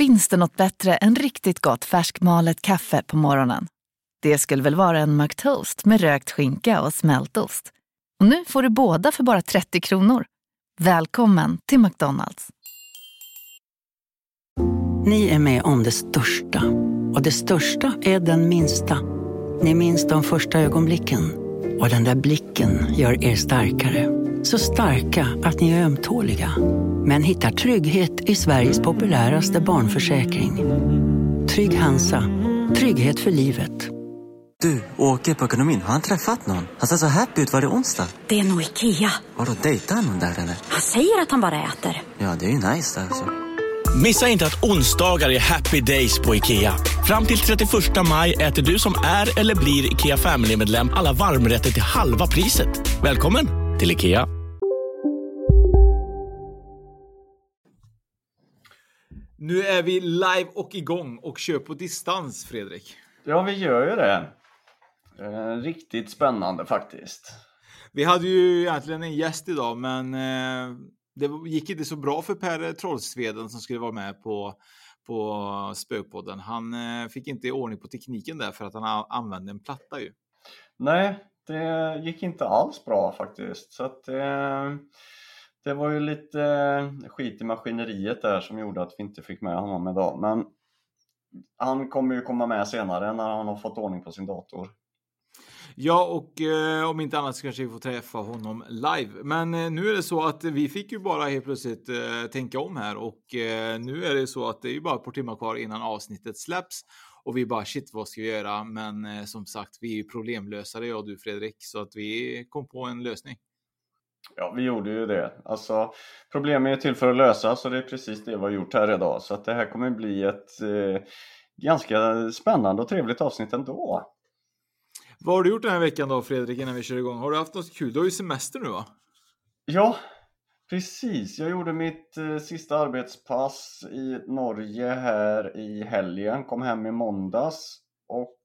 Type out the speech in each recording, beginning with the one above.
Finns det något bättre än riktigt gott färskmalet kaffe på morgonen? Det skulle väl vara en McToast med rökt skinka och smältost. Och nu får du båda för bara 30 kronor. Välkommen till McDonalds. Ni är med om det största. Och det största är den minsta. Ni minns de första ögonblicken. Och den där blicken gör er starkare. Så starka att ni är ömtåliga. Men hittar trygghet i Sveriges populäraste barnförsäkring. Trygg Hansa. Trygghet för livet. Du, åker på ekonomin. Har han träffat någon? Han ser så happy ut. Var det onsdag? Det är nog Ikea. Har du dejtat någon där eller? Han säger att han bara äter. Ja, det är ju nice där alltså. Missa inte att onsdagar är happy days på IKEA. Fram till 31 maj äter du som är eller blir IKEA Family-medlem alla varmrätter till halva priset. Välkommen till IKEA. Nu är vi live och igång och kör på distans, Fredrik. Ja, vi gör ju det. Eh, riktigt spännande faktiskt. Vi hade ju egentligen en gäst idag, men eh, det gick inte så bra för Per Trollsveden som skulle vara med på, på Spökpodden. Han eh, fick inte i ordning på tekniken där för att han använde en platta ju. Nej, det gick inte alls bra faktiskt. Så att, eh, det var ju lite skit i maskineriet där som gjorde att vi inte fick med honom idag. Men han kommer ju komma med senare när han har fått ordning på sin dator. Ja, och eh, om inte annat så kanske vi får träffa honom live. Men eh, nu är det så att vi fick ju bara helt plötsligt eh, tänka om här och eh, nu är det så att det är ju bara ett par timmar kvar innan avsnittet släpps och vi bara shit, vad ska vi göra? Men eh, som sagt, vi är ju problemlösare jag och du Fredrik, så att vi kom på en lösning. Ja, vi gjorde ju det. Alltså, problemen är till för att lösa, så det är precis det vi har gjort här idag. Så att det här kommer bli ett eh, ganska spännande och trevligt avsnitt ändå. Vad har du gjort den här veckan då Fredrik innan vi kör igång? Har du haft något kul? Du har ju semester nu va? Ja, precis. Jag gjorde mitt eh, sista arbetspass i Norge här i helgen. Kom hem i måndags och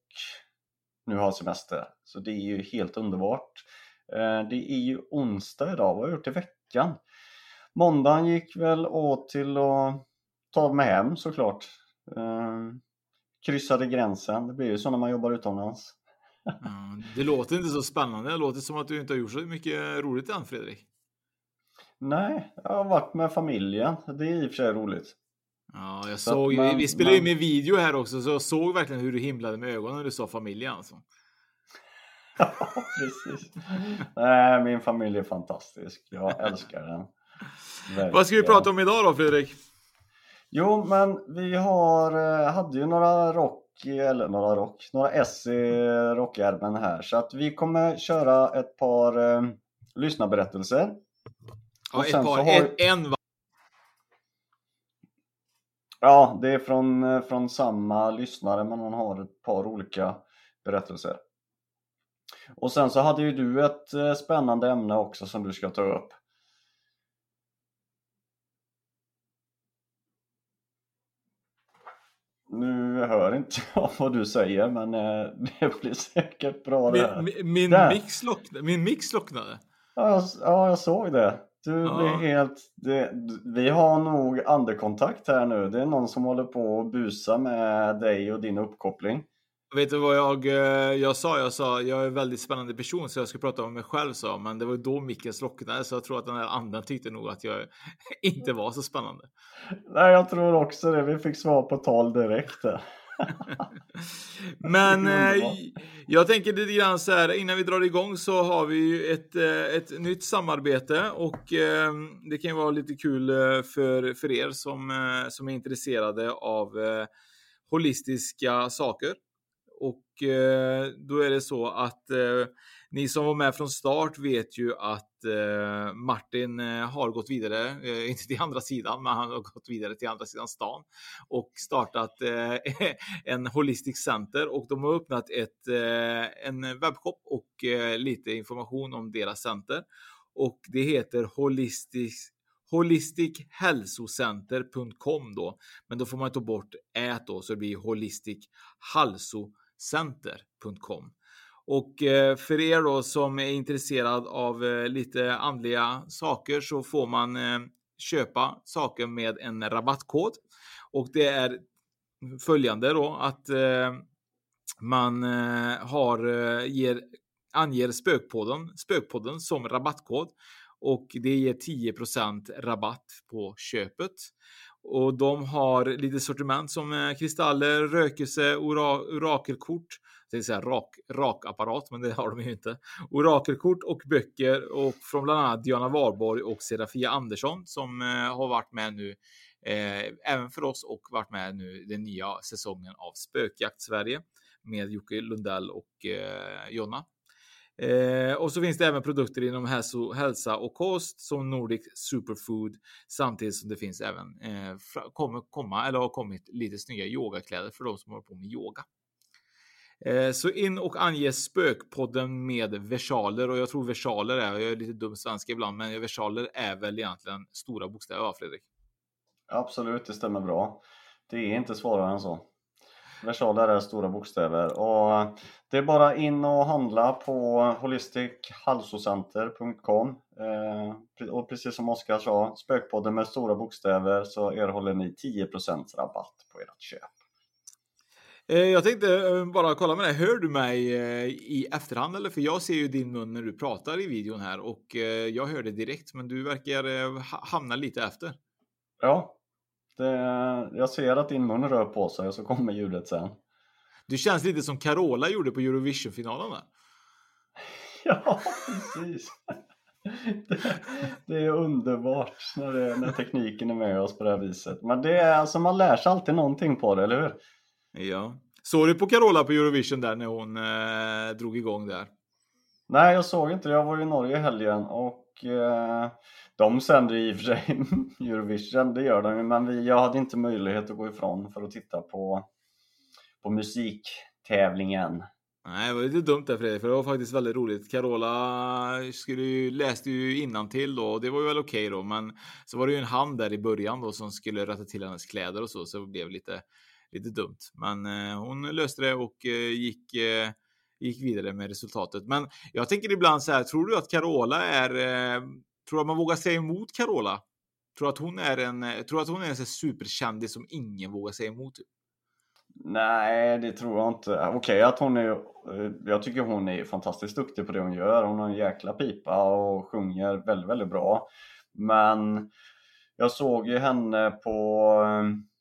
nu har jag semester. Så det är ju helt underbart. Eh, det är ju onsdag idag. Vad har jag gjort i veckan? Måndagen gick väl åt till att ta mig hem såklart. Eh, kryssade gränsen. Det blir ju så när man jobbar utomlands. Mm, det låter inte så spännande. Det låter som att du inte har gjort så mycket roligt än, Fredrik. Nej, jag har varit med familjen. Det är i och för sig roligt. Ja, jag så såg man, Vi spelade ju med video här också, så jag såg verkligen hur du himlade med ögonen när du sa familjen. Alltså. ja, precis. Nej, min familj är fantastisk. Jag älskar den. Verkligen. Vad ska vi prata om idag då, Fredrik? Jo, men vi har, eh, hade ju några rock eller några rock, några S i rockärmen här. Så att vi kommer köra ett par eh, lyssnarberättelser. Ja, ett par, har... en, va? Ja, det är från, eh, från samma lyssnare men han har ett par olika berättelser. Och sen så hade ju du ett eh, spännande ämne också som du ska ta upp. Nu hör inte jag vad du säger men eh, det blir säkert bra det här. Min, min, mix min mix slocknade. Ja, jag, ja, jag såg det. Du ja. blir helt... Det, vi har nog andkontakt här nu. Det är någon som håller på att busa med dig och din uppkoppling. Vet du vad jag, eh, jag sa? Jag sa jag är en väldigt spännande person så jag ska prata om mig själv sa men det var då micken slocknade så jag tror att den här anden tyckte nog att jag inte var så spännande. Nej, jag tror också det. Vi fick svar på tal direkt. men eh, jag tänker lite grann så här innan vi drar igång så har vi ju ett, eh, ett nytt samarbete och eh, det kan ju vara lite kul eh, för, för er som, eh, som är intresserade av holistiska saker. Och eh, då är det så att eh, ni som var med från start vet ju att eh, Martin eh, har gått vidare, eh, inte till andra sidan, men han har gått vidare till andra sidan stan och startat eh, en Holistic Center och de har öppnat ett, eh, en webbshop och eh, lite information om deras center. Och det heter Holistic holistichälsocenter.com då. Men då får man ta bort ät då så det blir holistic och eh, för er då som är intresserad av eh, lite andliga saker så får man eh, köpa saker med en rabattkod. Och det är följande då att man har, ger, anger spökpodden, spökpodden som rabattkod och det ger 10% rabatt på köpet. Och de har lite sortiment som kristaller, rökelse, ora, orakelkort. Jag säga rak, rakapparat, men det har de ju inte. Orakelkort och böcker och från bland annat Diana Warborg och Serafia Andersson som eh, har varit med nu eh, även för oss och varit med nu den nya säsongen av Spökjakt Sverige med Jocke Lundell och eh, Jonna. Eh, och så finns det även produkter inom hälso, hälsa och kost som Nordic Superfood samtidigt som det finns även eh, kommer komma eller har kommit lite snygga yogakläder för de som håller på med yoga. Eh, så in och ange spökpodden med versaler och jag tror versaler är, jag är lite dum svenska ibland, men versaler är väl egentligen stora bokstäver, va Fredrik? Absolut, det stämmer bra. Det är inte svårare än så. Versaler är stora bokstäver och det är bara in och handla på holistichalsocenter.com eh, och precis som Oskar sa, spökpodden med stora bokstäver så erhåller ni 10% rabatt på ert köp. Eh, jag tänkte eh, bara kolla med dig, hör du mig i efterhand eller? För jag ser ju din mun när du pratar i videon här och jag hör det direkt men du verkar hamna lite efter. Ja, det, jag ser att din mun rör på sig och så kommer ljudet sen. Du känns lite som Carola gjorde på Eurovision-finalen där. Ja, precis. Det, det, är underbart när, det, när tekniken är med oss på det här viset. Men det är alltså, man lär sig alltid någonting på det, eller hur? Ja. Såg du på Carola på Eurovision där när hon eh, drog igång där? Nej, jag såg inte Jag var i Norge i helgen och eh, de sänder i och för sig Eurovision, det gör de ju, men vi, jag hade inte möjlighet att gå ifrån för att titta på, på musiktävlingen. Nej, det var lite dumt där Fredrik, för det var faktiskt väldigt roligt. Carola skulle ju, läste ju till då och det var ju väl okej okay då, men så var det ju en hand där i början då som skulle rätta till hennes kläder och så, så det blev lite, lite dumt. Men eh, hon löste det och eh, gick, eh, gick vidare med resultatet. Men jag tänker ibland så här, tror du att Carola är eh, Tror du att man vågar säga emot Carola? Tror att hon är en, eh, tror att hon är en superkändis som ingen vågar säga emot? Typ? Nej, det tror jag inte. Okej okay, att hon är, eh, jag tycker hon är fantastiskt duktig på det hon gör. Hon har en jäkla pipa och sjunger väldigt, väldigt bra. Men jag såg ju henne på eh,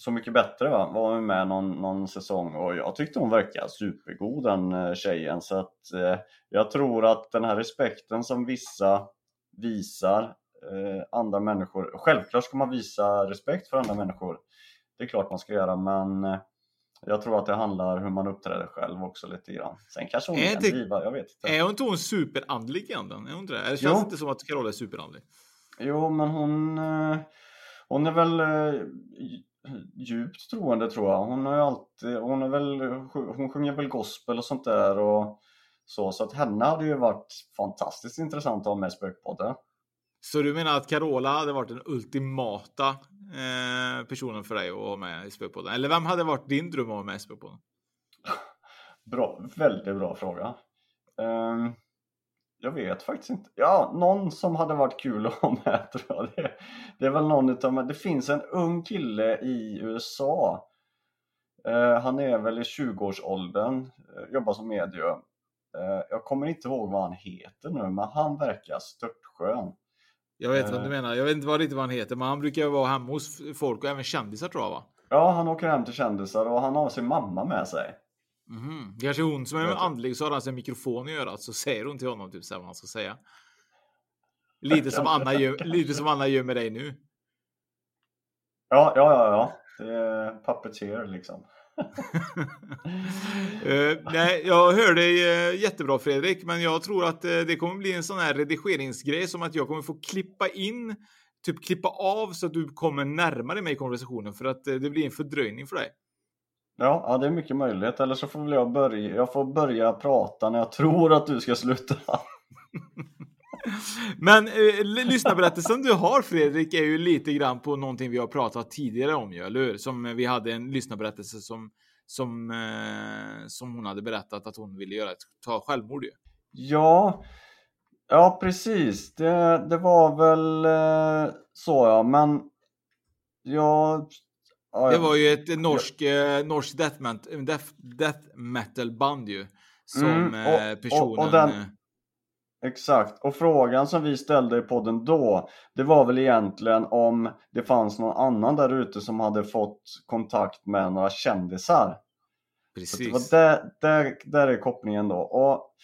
så mycket bättre va? var med någon, någon säsong och jag tyckte hon verkade supergod den eh, tjejen så att eh, jag tror att den här respekten som vissa visar eh, andra människor. Självklart ska man visa respekt för andra människor. Det är klart man ska göra, men eh, jag tror att det handlar hur man uppträder själv också lite grann. Sen kanske hon är, är det, driva, jag vet inte. Är hon inte hon superandlig egentligen? Är hon inte det? Det känns jo. inte som att Carola är superandlig. Jo, men hon, eh, hon är väl djupt troende tror jag. Hon har ju alltid, hon är väl, hon sjunger väl gospel och sånt där och så, så att henne hade ju varit fantastiskt intressant att ha med i Spökpodden. Så du menar att Carola hade varit den ultimata eh, personen för dig att ha med i Spökpodden? Eller vem hade varit din dröm att ha med i Spökpodden? Bra, väldigt bra fråga. Um, jag vet faktiskt inte. Ja, någon som hade varit kul att ha med tror jag. Det, det är väl någon utav Det finns en ung kille i USA. Uh, han är väl i 20-årsåldern, uh, jobbar som medium. Eh, jag kommer inte ihåg vad han heter nu, men han verkar störtskön. Jag vet vad du eh. menar. Jag vet inte vad riktigt vad han heter, men han brukar vara hemma hos folk och även kändisar tror jag va? Ja, han åker hem till kändisar och han har sin mamma med sig. Mm. Kanske hon som är andlig så har han en mikrofon i örat så säger hon till honom typ så vad han ska säga. Lite som Anna gör, lite som Anna gör med dig nu. Ja, ja, ja, ja. Det är puppeteer liksom uh, nej, jag hör dig uh, jättebra Fredrik, men jag tror att uh, det kommer bli en sån här redigeringsgrej som att jag kommer få klippa in, typ klippa av så att du kommer närmare mig i konversationen för att det blir en fördröjning för dig. Ja, ja, det är mycket möjligt. Eller så får väl jag börja, jag får börja prata när jag tror att du ska sluta. Men eh, lyssnarberättelsen du har Fredrik är ju lite grann på någonting vi har pratat tidigare om ju, eller hur? Som vi hade en lyssnarberättelse som som, eh, som hon hade berättat att hon ville göra, ta självmord ju. Ja, Ja, precis. Det, det var väl eh, så ja, men jag... Ja, Det var ju ett norskt eh, norsk death, ment- death, death metal band ju. Som Mm, och- eh, och- personen... och den- eh, Exakt, och frågan som vi ställde i podden då, det var väl egentligen om det fanns någon annan där ute som hade fått kontakt med några kändisar. Så det var precis. där, där, där är kopplingen då. Och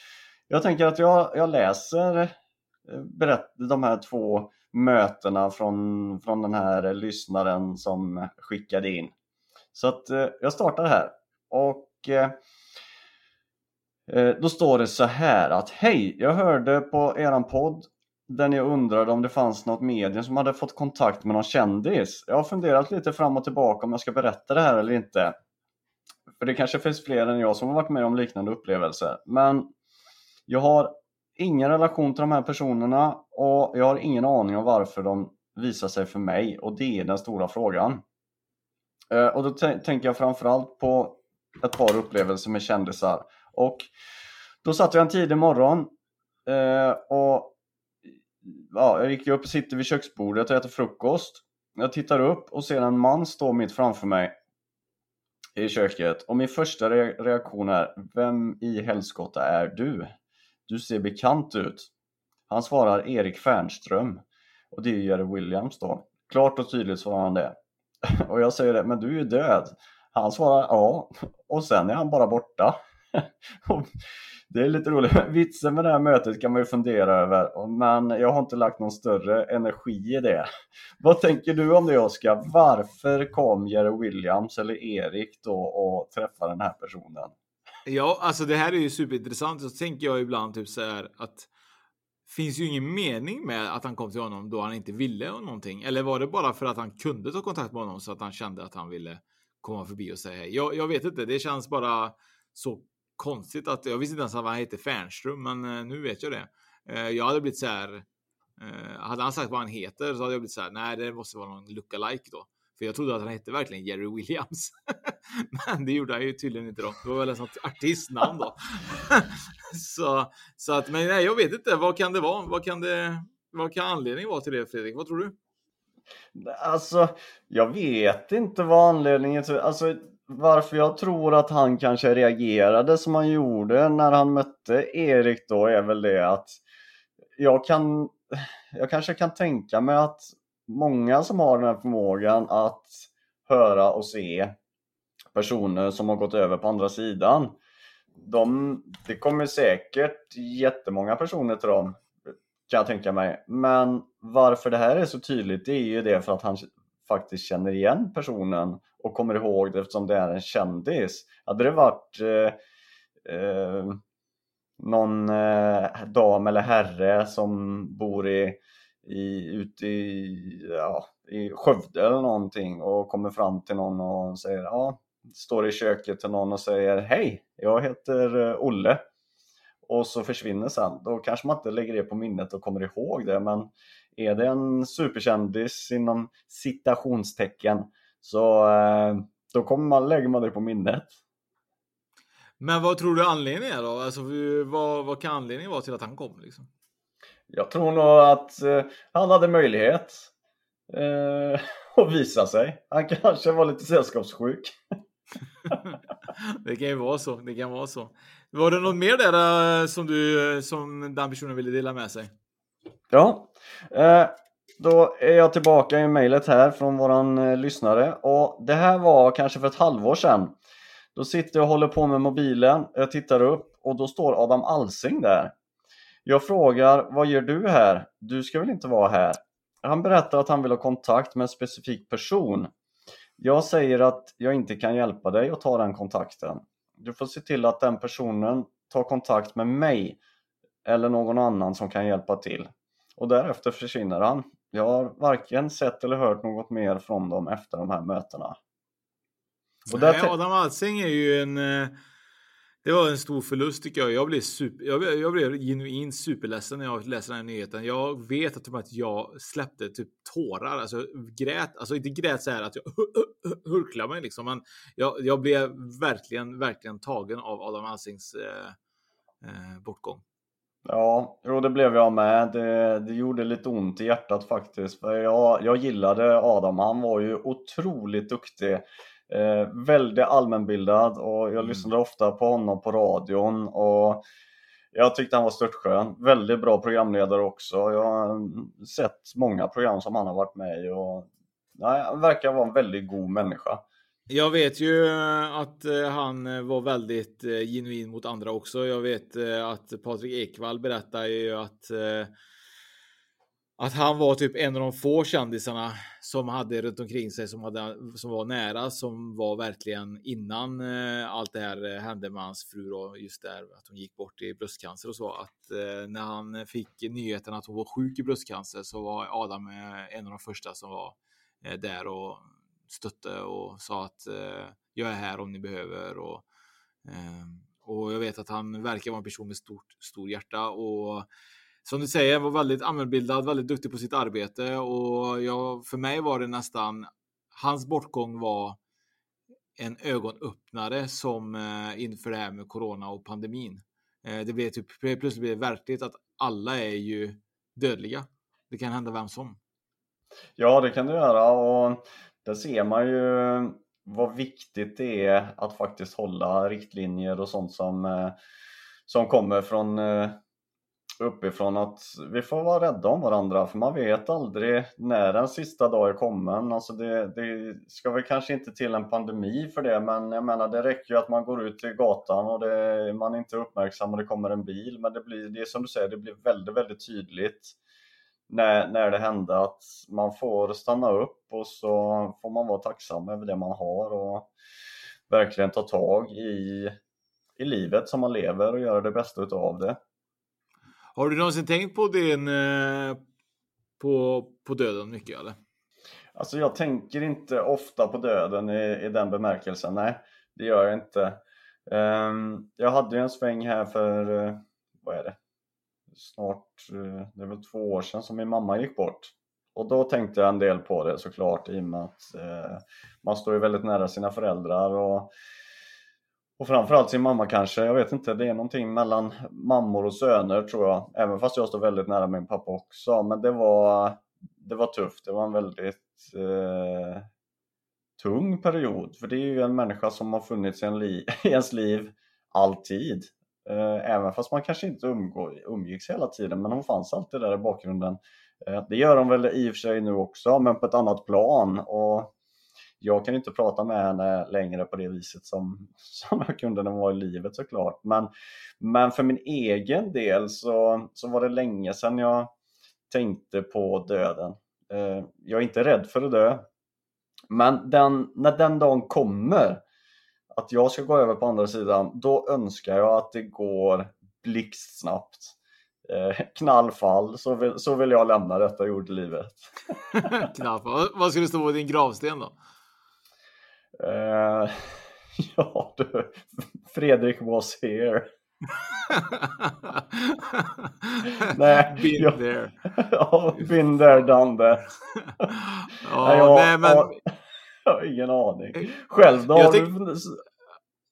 jag tänker att jag, jag läser eh, berätt, de här två mötena från, från den här lyssnaren som skickade in. Så att eh, jag startar här. Och eh, eh, då står det så här att Hej! Jag hörde på eran podd där ni undrade om det fanns något medium som hade fått kontakt med någon kändis. Jag har funderat lite fram och tillbaka om jag ska berätta det här eller inte. För det kanske finns fler än jag som har varit med om liknande upplevelser. Men jag har ingen relation till de här personerna och jag har ingen aning om varför de visar sig för mig och det är den stora frågan. Eh, och då tänker jag framförallt på ett par upplevelser med kändisar. Och då satt jag en tidig morgon eh, och ja, jag gick upp och sitter vid köksbordet och äter frukost. Jag tittar upp och ser en man stå mitt framför mig i köket och min första re- reaktion är Vem i helskotta är du? Du ser bekant ut. Han svarar Erik Fernström och det är Jerry Williams då. Klart och tydligt svarar han det. Och jag säger det, men du är ju död. Han svarar ja och sen är han bara borta. Det är lite roligt. Vitsen med det här mötet kan man ju fundera över men jag har inte lagt någon större energi i det. Vad tänker du om det Oskar? Varför kom Jerry Williams eller Erik då och träffade den här personen? Ja, alltså det här är ju superintressant. Så tänker jag ibland typ så här att finns ju ingen mening med att han kom till honom då han inte ville någonting. Eller var det bara för att han kunde ta kontakt med honom så att han kände att han ville komma förbi och säga hej? Jag, jag vet inte. Det känns bara så konstigt att jag visste inte ens att han hette Fernström, men eh, nu vet jag det. Eh, jag hade blivit så här. Eh, hade han sagt vad han heter så hade jag blivit så här. Nej, det måste vara någon lookalike då. För jag trodde att han hette verkligen Jerry Williams. Men det gjorde han ju tydligen inte då. Det var väl ett sånt artistnamn då. så, så att, men nej, jag vet inte. Vad kan det vara? Vad kan det? Vad kan anledningen vara till det Fredrik? Vad tror du? Alltså, jag vet inte vad anledningen till, alltså varför jag tror att han kanske reagerade som han gjorde när han mötte Erik då är väl det att jag kan, jag kanske kan tänka mig att många som har den här förmågan att höra och se personer som har gått över på andra sidan. De, det kommer säkert jättemånga personer till dem kan jag tänka mig. Men varför det här är så tydligt det är ju det för att han faktiskt känner igen personen och kommer ihåg det eftersom det är en kändis. Hade det varit eh, eh, någon eh, dam eller herre som bor i, i, ute i, ja, i Skövde eller någonting och kommer fram till någon och säger ja, står i köket till någon och säger hej, jag heter eh, Olle och så försvinner sen. Då kanske man inte lägger det på minnet och kommer ihåg det men är det en superkändis inom citationstecken så eh, då kommer man, lägger man det på minnet. Men vad tror du anledningen är då? Alltså, vad, vad kan anledningen vara till att han kom? Liksom? Jag tror nog att eh, han hade möjlighet eh, att visa sig. Han kanske var lite sällskapssjuk. det kan ju vara så. Det kan vara så. Var det något mer där eh, som du eh, som den personen ville dela med sig? Ja, eh, då är jag tillbaka i mejlet här från våran lyssnare och det här var kanske för ett halvår sedan. Då sitter jag och håller på med mobilen, jag tittar upp och då står Adam Alsing där. Jag frågar, vad gör du här? Du ska väl inte vara här? Han berättar att han vill ha kontakt med en specifik person. Jag säger att jag inte kan hjälpa dig att ta den kontakten. Du får se till att den personen tar kontakt med mig eller någon annan som kan hjälpa till. Och därefter försvinner han. Jag har varken sett eller hört något mer från dem efter de här mötena. Och Nej, Adam Alsing är ju en... Det var en stor förlust tycker jag. Jag blev, super, jag blev, jag blev genuint superledsen när jag läste den här nyheten. Jag vet att, typ att jag släppte typ tårar, alltså grät, alltså inte grät så här att jag hurklade mig liksom, men jag, jag blev verkligen, verkligen tagen av Adam Alsings eh, eh, bortgång. Ja, jo det blev jag med. Det, det gjorde lite ont i hjärtat faktiskt. För jag, jag gillade Adam, han var ju otroligt duktig. Eh, väldigt allmänbildad och jag Mm. lyssnade ofta på honom på radion. Och jag tyckte han var störtskön. Väldigt bra programledare också. Jag har sett många program som han har varit med i. Och, nej, han verkar vara en väldigt god människa. Jag vet ju eh, att eh, han eh, var väldigt genuin mot andra också. Jag vet att Patrik Ekwall berättar ju att att han var typ en av de få kändisarna som hade runt omkring sig som, hade, som var nära, som var verkligen innan eh, allt det här eh, hände med hans fru och just där att hon gick bort i bröstcancer och så. Att eh, när han fick nyheten att hon var sjuk i bröstcancer så var Adam eh, en av de första som var eh, där och stötte och sa att eh, jag är här om ni behöver. Och, eh, och jag vet att han verkar vara en person med stort, stor hjärta och som du säger, var väldigt allmänbildad, väldigt duktig på sitt arbete och jag, för mig var det nästan, hans bortgång var en ögonöppnare som eh, inför det här med corona och pandemin. Eh, det blev typ plötsligt blev det verkligt att alla är ju dödliga. Det kan hända vem som. Ja, det kan du göra och där ser man ju vad viktigt det är att faktiskt hålla riktlinjer och sånt som, eh, som kommer från eh, uppifrån att vi får vara rädda om varandra för man vet aldrig när den sista dag är kommen. Alltså det, det ska väl kanske inte till en pandemi för det men jag menar det räcker ju att man går ut i gatan och det, man är inte uppmärksam och det kommer en bil men det blir, det är som du säger, det blir väldigt, väldigt tydligt när, när det hände att man får stanna upp och så får man vara tacksam över det man har och verkligen ta tag i, i livet som man lever och göra det bästa utav det. Har du någonsin tänkt på din, eh, på, på döden mycket eller? Alltså jag tänker inte ofta på döden i, i den bemärkelsen, nej det gör jag inte. Um, jag hade ju en sväng här för, uh, vad är det, snart, uh, det är väl två år sedan som min mamma gick bort. Och då tänkte jag en del på det såklart i och med att uh, man står ju väldigt nära sina föräldrar och, och framförallt sin mamma kanske. Jag vet inte, det är någonting mellan mammor och söner tror jag. Även fast jag står väldigt nära min pappa också. Men det var, det var tufft. Det var en väldigt eh, tung period. För det är ju en människa som har funnits i, en li i ens liv alltid. Eh, även fast man kanske inte umgå, umgicks hela tiden. Men hon fanns alltid där i bakgrunden. Eh, det gör hon väl i och för sig nu också, men på ett annat plan. Och jag kan inte prata med henne längre på det viset som, som jag kunde när hon var i livet såklart. Men, men för min egen del så, så var det länge sedan jag tänkte på döden. Eh, jag är inte rädd för att dö. Men den, när den dagen kommer, att jag ska gå över på andra sidan, då önskar jag att det går blixtsnabbt. Eh, knallfall, så vill, så vill jag lämna detta jordelivet. knallfall. Vad- Vad ska det stå på din gravsten då? Eh, ja du, Fredrik was here. Nej, Been jag- there. ja, been there, done that. Ja, jag, nej, men... jag har ingen aning. Själv då? Jag Har tänk- du,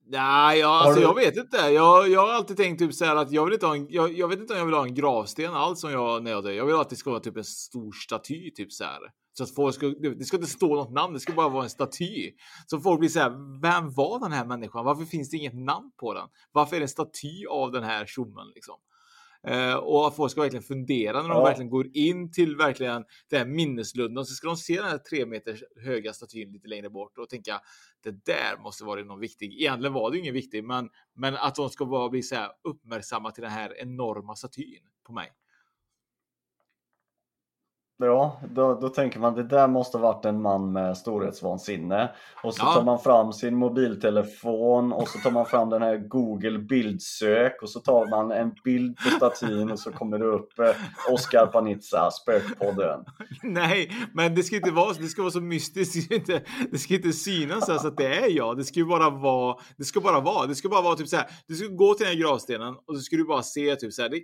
Nej, jag, alltså, du- jag vet inte. Jag, jag har alltid tänkt typ så här att jag vill inte ha en, jag, jag vet inte om jag vill ha en gravsten alls som jag när jag dör. Jag vill att det ska vara typ en stor staty typ så här. Så att folk ska, det ska inte stå något namn, det ska bara vara en staty. Så folk blir så här, vem var den här människan? Varför finns det inget namn på den? Varför är det en staty av den här tjommen liksom? Eh, och att folk ska verkligen fundera när de Ja. verkligen går in till verkligen den här minneslunden. Så ska de se den här tre meter höga statyn lite längre bort och tänka det där måste vara någon viktig. Egentligen var det ingen viktig, men, men att de ska vara, bli så här uppmärksamma till den här enorma statyn på mig. Ja, då, då tänker man det där måste varit en man med storhetsvansinne. Och så Ja. tar man fram sin mobiltelefon och så tar man fram den här Google bildsök och så tar man en bild på statyn och så kommer det upp eh, Oscar Panizza, Spökpodden. Nej, men det ska inte vara så. Det ska vara så mystiskt. Det ska inte, det ska inte synas så här så att det är jag. Det ska ju bara vara. Det ska bara vara. Det ska bara vara typ så här. Du ska gå till den här gravstenen och så ska du bara se typ så här. Det,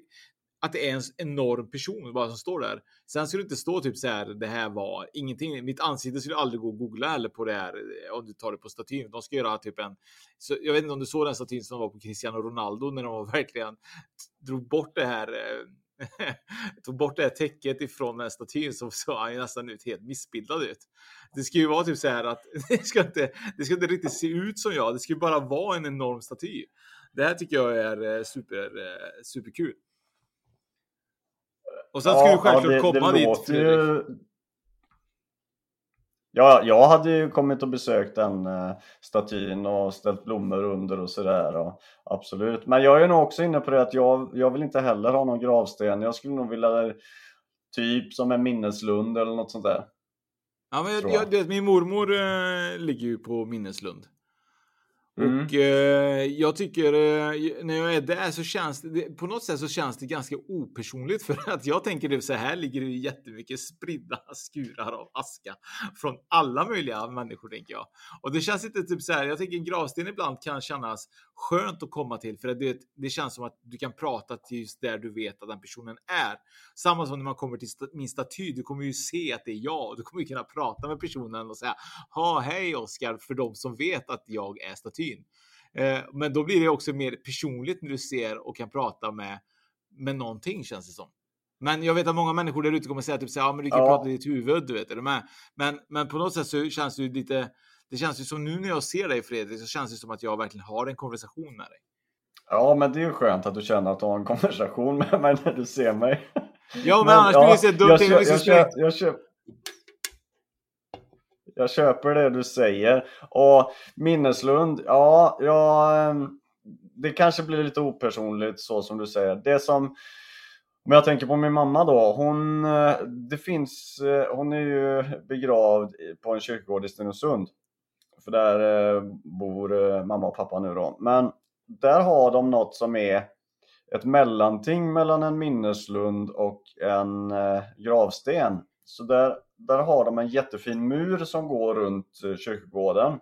att det är en enorm person bara som står där. Sen skulle det inte stå typ så här. Det här var ingenting. Mitt ansikte skulle aldrig gå att googla heller på det här eh, om du tar det på statyn. De ska göra typ en. Så jag vet inte om du såg den statyn som var på Cristiano Ronaldo när de verkligen drog bort det här. Eh, tog bort det här täcket ifrån den här statyn så såg han ju nästan ut helt missbildad ut. Det ska ju vara typ så här att det ska inte. Det ska inte riktigt se ut som jag. Det ska ju bara vara en enorm staty. Det här tycker jag är eh, super superkul. Och sen ska ja, du självklart ja, det, komma det dit ju... Ja, jag hade ju kommit och besökt den uh, statyn och ställt blommor under och sådär. Absolut. Men jag är nog också inne på det att jag, jag vill inte heller ha någon gravsten. Jag skulle nog vilja typ som en minneslund eller något sånt där. Ja, men jag, jag, det, min mormor uh, ligger ju på minneslund. Mm. Och eh, jag tycker eh, när jag är där så känns det på något sätt så känns det ganska opersonligt för att jag tänker det så här ligger det jättemycket spridda skurar av aska från alla möjliga människor tänker jag. Och det känns inte typ så här. Jag tänker en gravsten ibland kan kännas skönt att komma till för att det, det känns som att du kan prata till just där du vet att den personen är. Samma som när man kommer till min staty. Du kommer ju se att det är jag och du kommer ju kunna prata med personen och säga ha hej Oskar för de som vet att jag är staty statyn. Eh, men då blir det också mer personligt när du ser och kan prata med, med någonting känns det som. Men jag vet att många människor där ute kommer säga typ så ja, men du kan ja. prata i ditt huvud, du vet, är du med? Men, men på något sätt så känns det ju lite, det känns ju som nu när jag ser dig Fredrik så känns det som att jag verkligen har en konversation med dig. Ja, men det är ju skönt att du känner att du har en konversation med mig när du ser mig. Ja, men, men annars ja, blir det så dumt. Jag, jag, jag, jag, jag, jag, jag köper det du säger. Och Minneslund, ja, ja, ehm, det kanske blir lite opersonligt så som du säger. Det som, om jag tänker på min mamma då, hon, eh, det finns, eh, hon är ju begravd på en kyrkogård i Stenungsund. För där eh, bor eh, mamma och pappa nu då. Men där har de något som är ett mellanting mellan en minneslund och en eh, gravsten. Så där där har de en jättefin mur som går runt kyrkogården.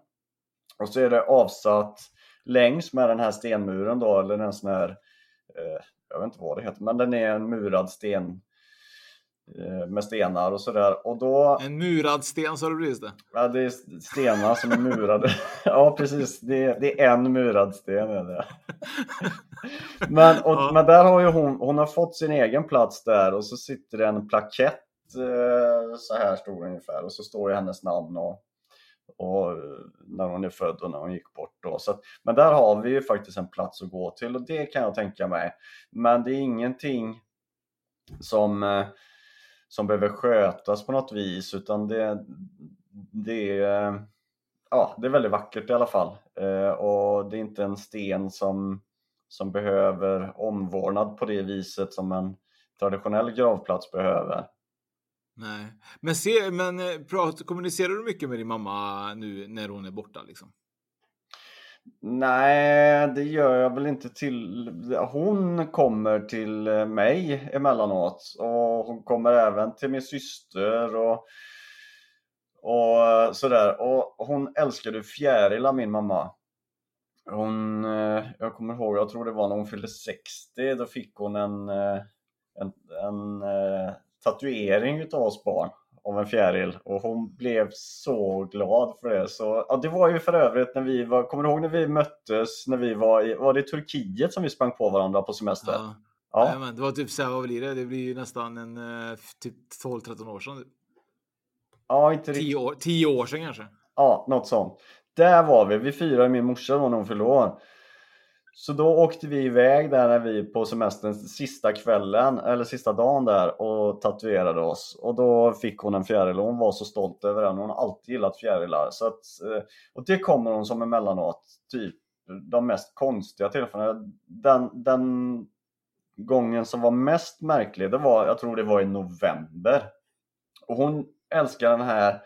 Och så är det avsatt längs med den här stenmuren då, eller en sån här, eh, jag vet inte vad det heter, men den är en murad sten med stenar och sådär. Och då... En murad sten sa du precis det? Ja, det är stenar som är murade. ja, precis. Det är, det är en murad sten. Är det. men, och, ja. men där har ju hon, hon har fått sin egen plats där och så sitter det en plakett Eh, så här stor ungefär och så står ju hennes namn och, och när hon är född och när hon gick bort. Då. Så att, men där har vi ju faktiskt en plats att gå till och det kan jag tänka mig. Men det är ingenting som, eh, som behöver skötas på något vis utan det, det, är, ja, det är väldigt vackert i alla fall. Eh, och det är inte en sten som, som behöver omvårdnad på det viset som en traditionell gravplats behöver. Nej, men, se, men eh, prat, kommunicerar du mycket med din mamma nu när hon är borta? Liksom? Nej, det gör jag väl inte till. Hon kommer till mig emellanåt och hon kommer även till min syster och, och sådär. Och hon älskade fjärilar, min mamma. Hon, eh, jag kommer ihåg, jag tror det var när hon fyllde 60, då fick hon en, eh, en, en eh, tatuering utav oss barn av en fjäril och hon blev så glad för det. Så, ja, det var ju för övrigt när vi var, kommer du ihåg när vi möttes när vi var i, var det Turkiet som vi sprang på varandra på semester? Ja. Ja. Men det var typ så här, vad blir det? Det blir ju nästan en eh, typ 12-13 år sedan. Ja, inte riktigt. 10 år, 10 år sedan kanske? Ja, något sånt. Där var vi, vi firade min morsa då när hon fyllde år. Så då åkte vi iväg där när vi på semestern sista kvällen, eller sista dagen där och tatuerade oss. Och då fick hon en fjäril och hon var så stolt över den. Hon har alltid gillat fjärilar. Så att, eh, och det kommer hon som emellanåt, typ de mest konstiga tillfällena. Den, den gången som var mest märklig, det var, jag tror det var i november. Och hon älskar den här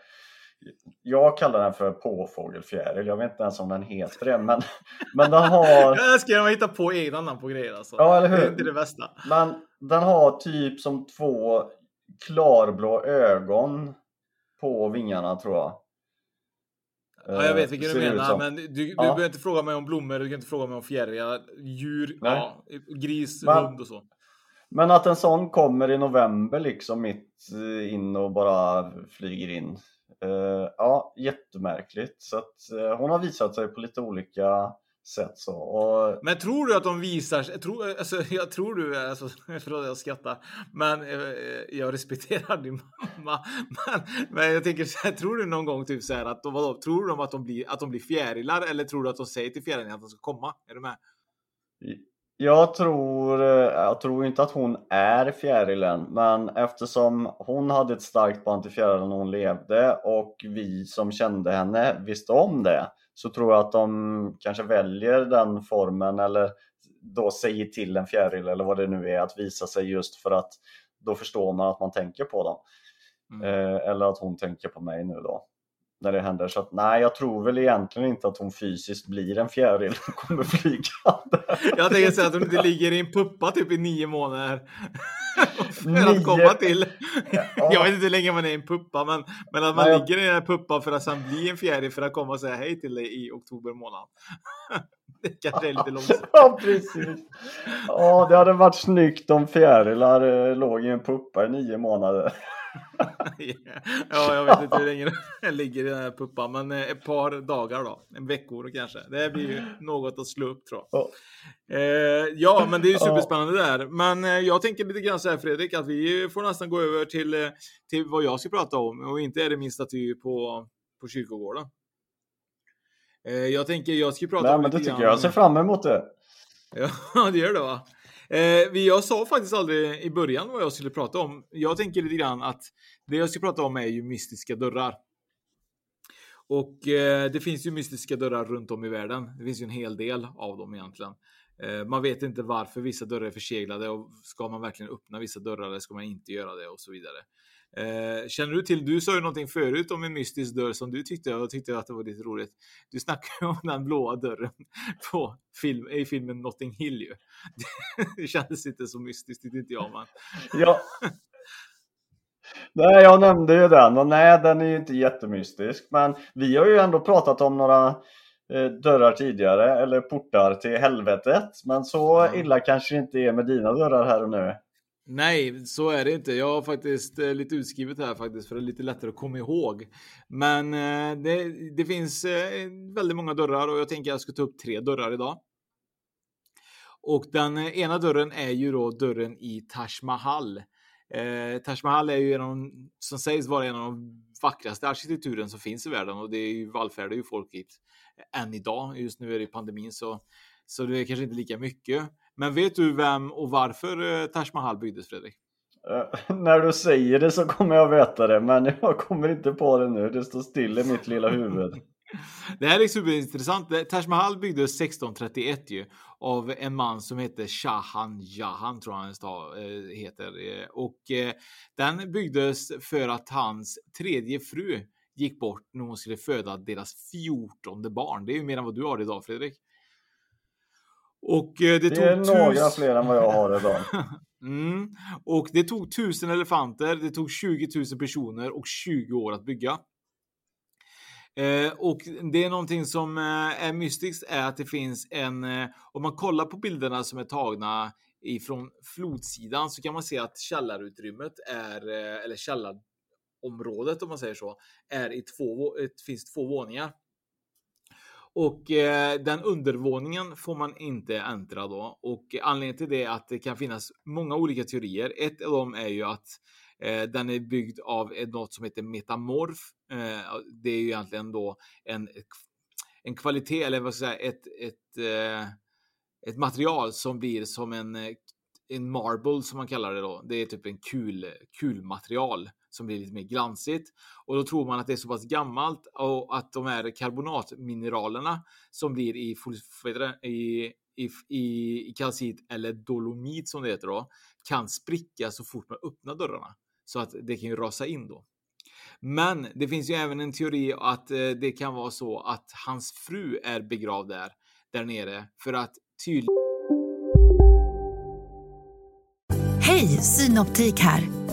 jag kallar den för påfågelfjäril. Jag vet inte ens om den heter det. Men, men den har... Jag älskar att hitta på egna namn på grejer. Alltså. Ja, eller hur? Det är inte det bästa. Men den har typ som två klarblå ögon på vingarna tror jag. Ja, jag vet vilken du menar, men du, du ja. behöver inte fråga mig om blommor, du kan inte fråga mig om fjärilar, djur, ja, gris, men, hund och så. Men att en sån kommer i november liksom mitt eh, in och bara flyger in. Uh, ja, jättemärkligt. Så att uh, hon har visat sig på lite olika sätt så. Och... Men tror du att de visar tror, alltså, jag tror du, alltså, förlåt jag skrattar, men eh, jag respekterar din mamma. Men, men jag tänker så här, tror du någon gång typ så här att, vadå, tror du att de blir, att de blir fjärilar eller tror du att de säger till fjärilarna att de ska komma? Är du med? Jag tror, eh, jag tror inte att hon är fjärilen, men eftersom hon hade ett starkt band till fjärilen när hon levde och vi som kände henne visste om det så tror jag att de kanske väljer den formen eller då säger till en fjäril eller vad det nu är att visa sig just för att då förstår man att man tänker på dem. Mm. Eh, eller att hon tänker på mig nu då när det händer. Så att, nej, jag tror väl egentligen inte att hon fysiskt blir en fjäril och kommer flygande. Jag tänker säga att hon inte ligger i en puppa typ i nio månader. för nio... att komma till. Ja. Jag vet inte hur länge man är i en puppa, men, men att man nej, ligger i en puppa för att sen bli en fjäril för att komma och säga hej till dig i oktober månad. det kanske är lite långsamt. ja, precis. Ja, det hade varit snyggt om fjärilar eh, låg i en puppa i nio månader. Ja, jag vet inte hur länge den ligger i den här puppan, men eh, ett par dagar då. En veckor kanske. Det blir ju något att slå upp tror jag. Ja, eh, ja men det är ju superspännande ja. där. Men eh, jag tänker lite grann så här Fredrik, att vi får nästan gå över till, eh, till vad jag ska prata om och inte är det min staty på, på kyrkogården. Eh, jag tänker jag ska prata Nej, om men det tycker jag. Jag ser fram emot det. Ja, det gör det va? Eh, jag sa faktiskt aldrig i början vad jag skulle prata om. Jag tänker lite grann att det jag ska prata om är ju mystiska dörrar. Och eh, det finns ju mystiska dörrar runt om i världen. Det finns ju en hel del av dem egentligen. Eh, man vet inte varför vissa dörrar är förseglade och ska man verkligen öppna vissa dörrar eller ska man inte göra det och så vidare. Eh, känner du till, du sa ju någonting förut om en mystisk dörr som du tyckte och tyckte att det var lite roligt. Du snackade om den blåa dörren på film, i filmen Notting Hill ju. Det kändes inte så mystiskt, tyckte inte jag. Man. Ja. Nej, jag nämnde ju den och nej, den är ju inte jättemystisk. Men vi har ju ändå pratat om några eh, dörrar tidigare, eller portar till helvetet. Men så illa kanske det inte är med dina dörrar här och nu. Nej, så är det inte. Jag har faktiskt eh, lite utskrivet här faktiskt för det är lite lättare att komma ihåg. Men eh, det, det, finns eh, väldigt många dörrar och jag tänker att jag ska ta upp tre dörrar idag. Och den eh, ena dörren är ju då dörren i Taj Mahal. Eh, Taj Mahal är ju en av som sägs vara en av de vackraste arkitekturen som finns i världen och det är ju vallfärdar ju folk hit eh, än idag. Just nu är det pandemin så, så det är kanske inte lika mycket. Men vet du vem och varför eh, Taj Mahal byggdes, Fredrik? Uh, när du säger det så kommer jag veta det, men jag kommer inte på det nu. Det står still i mitt lilla huvud. det här är superintressant. Taj Mahal byggdes 1631 ju, av en man som heter Shahan Jahan, tror han eh, heter. Och den byggdes för att hans tredje fru gick bort när hon skulle föda deras fjortonde barn. Det är ju mer än vad du har idag, Fredrik. Och eh, det, det tog är några tus... fler än vad jag har idag. mm. Och det tog tusen elefanter, det tog 20 000 personer och 20 år att bygga. Eh, och det är någonting som eh, är mystiskt är att det finns en, eh, om man kollar på bilderna som är tagna ifrån flodsidan så kan man se att källarutrymmet är, eh, eller källarområdet om man säger så, är i två, finns två våningar. Och eh, den undervåningen får man inte äntra då och anledningen till det är att det kan finnas många olika teorier. Ett av dem är ju att eh, den är byggd av något som heter metamorf. Eh, det är ju egentligen då en, en kvalitet eller vad ska jag säga, ett, ett, eh, ett material som blir som en eh, en marble som man kallar det då. Det är typ en kul, kulmaterial som blir lite mer glansigt och då tror man att det är så pass gammalt och att de här karbonatmineralerna som blir i, i, i, i, i kalcit eller dolomit som det heter då kan spricka så fort man öppnar dörrarna så att det kan ju rasa in då. Men det finns ju även en teori att eh, det kan vara så att hans fru är begravd där, där nere för att tydligen... Hej, Synoptik här.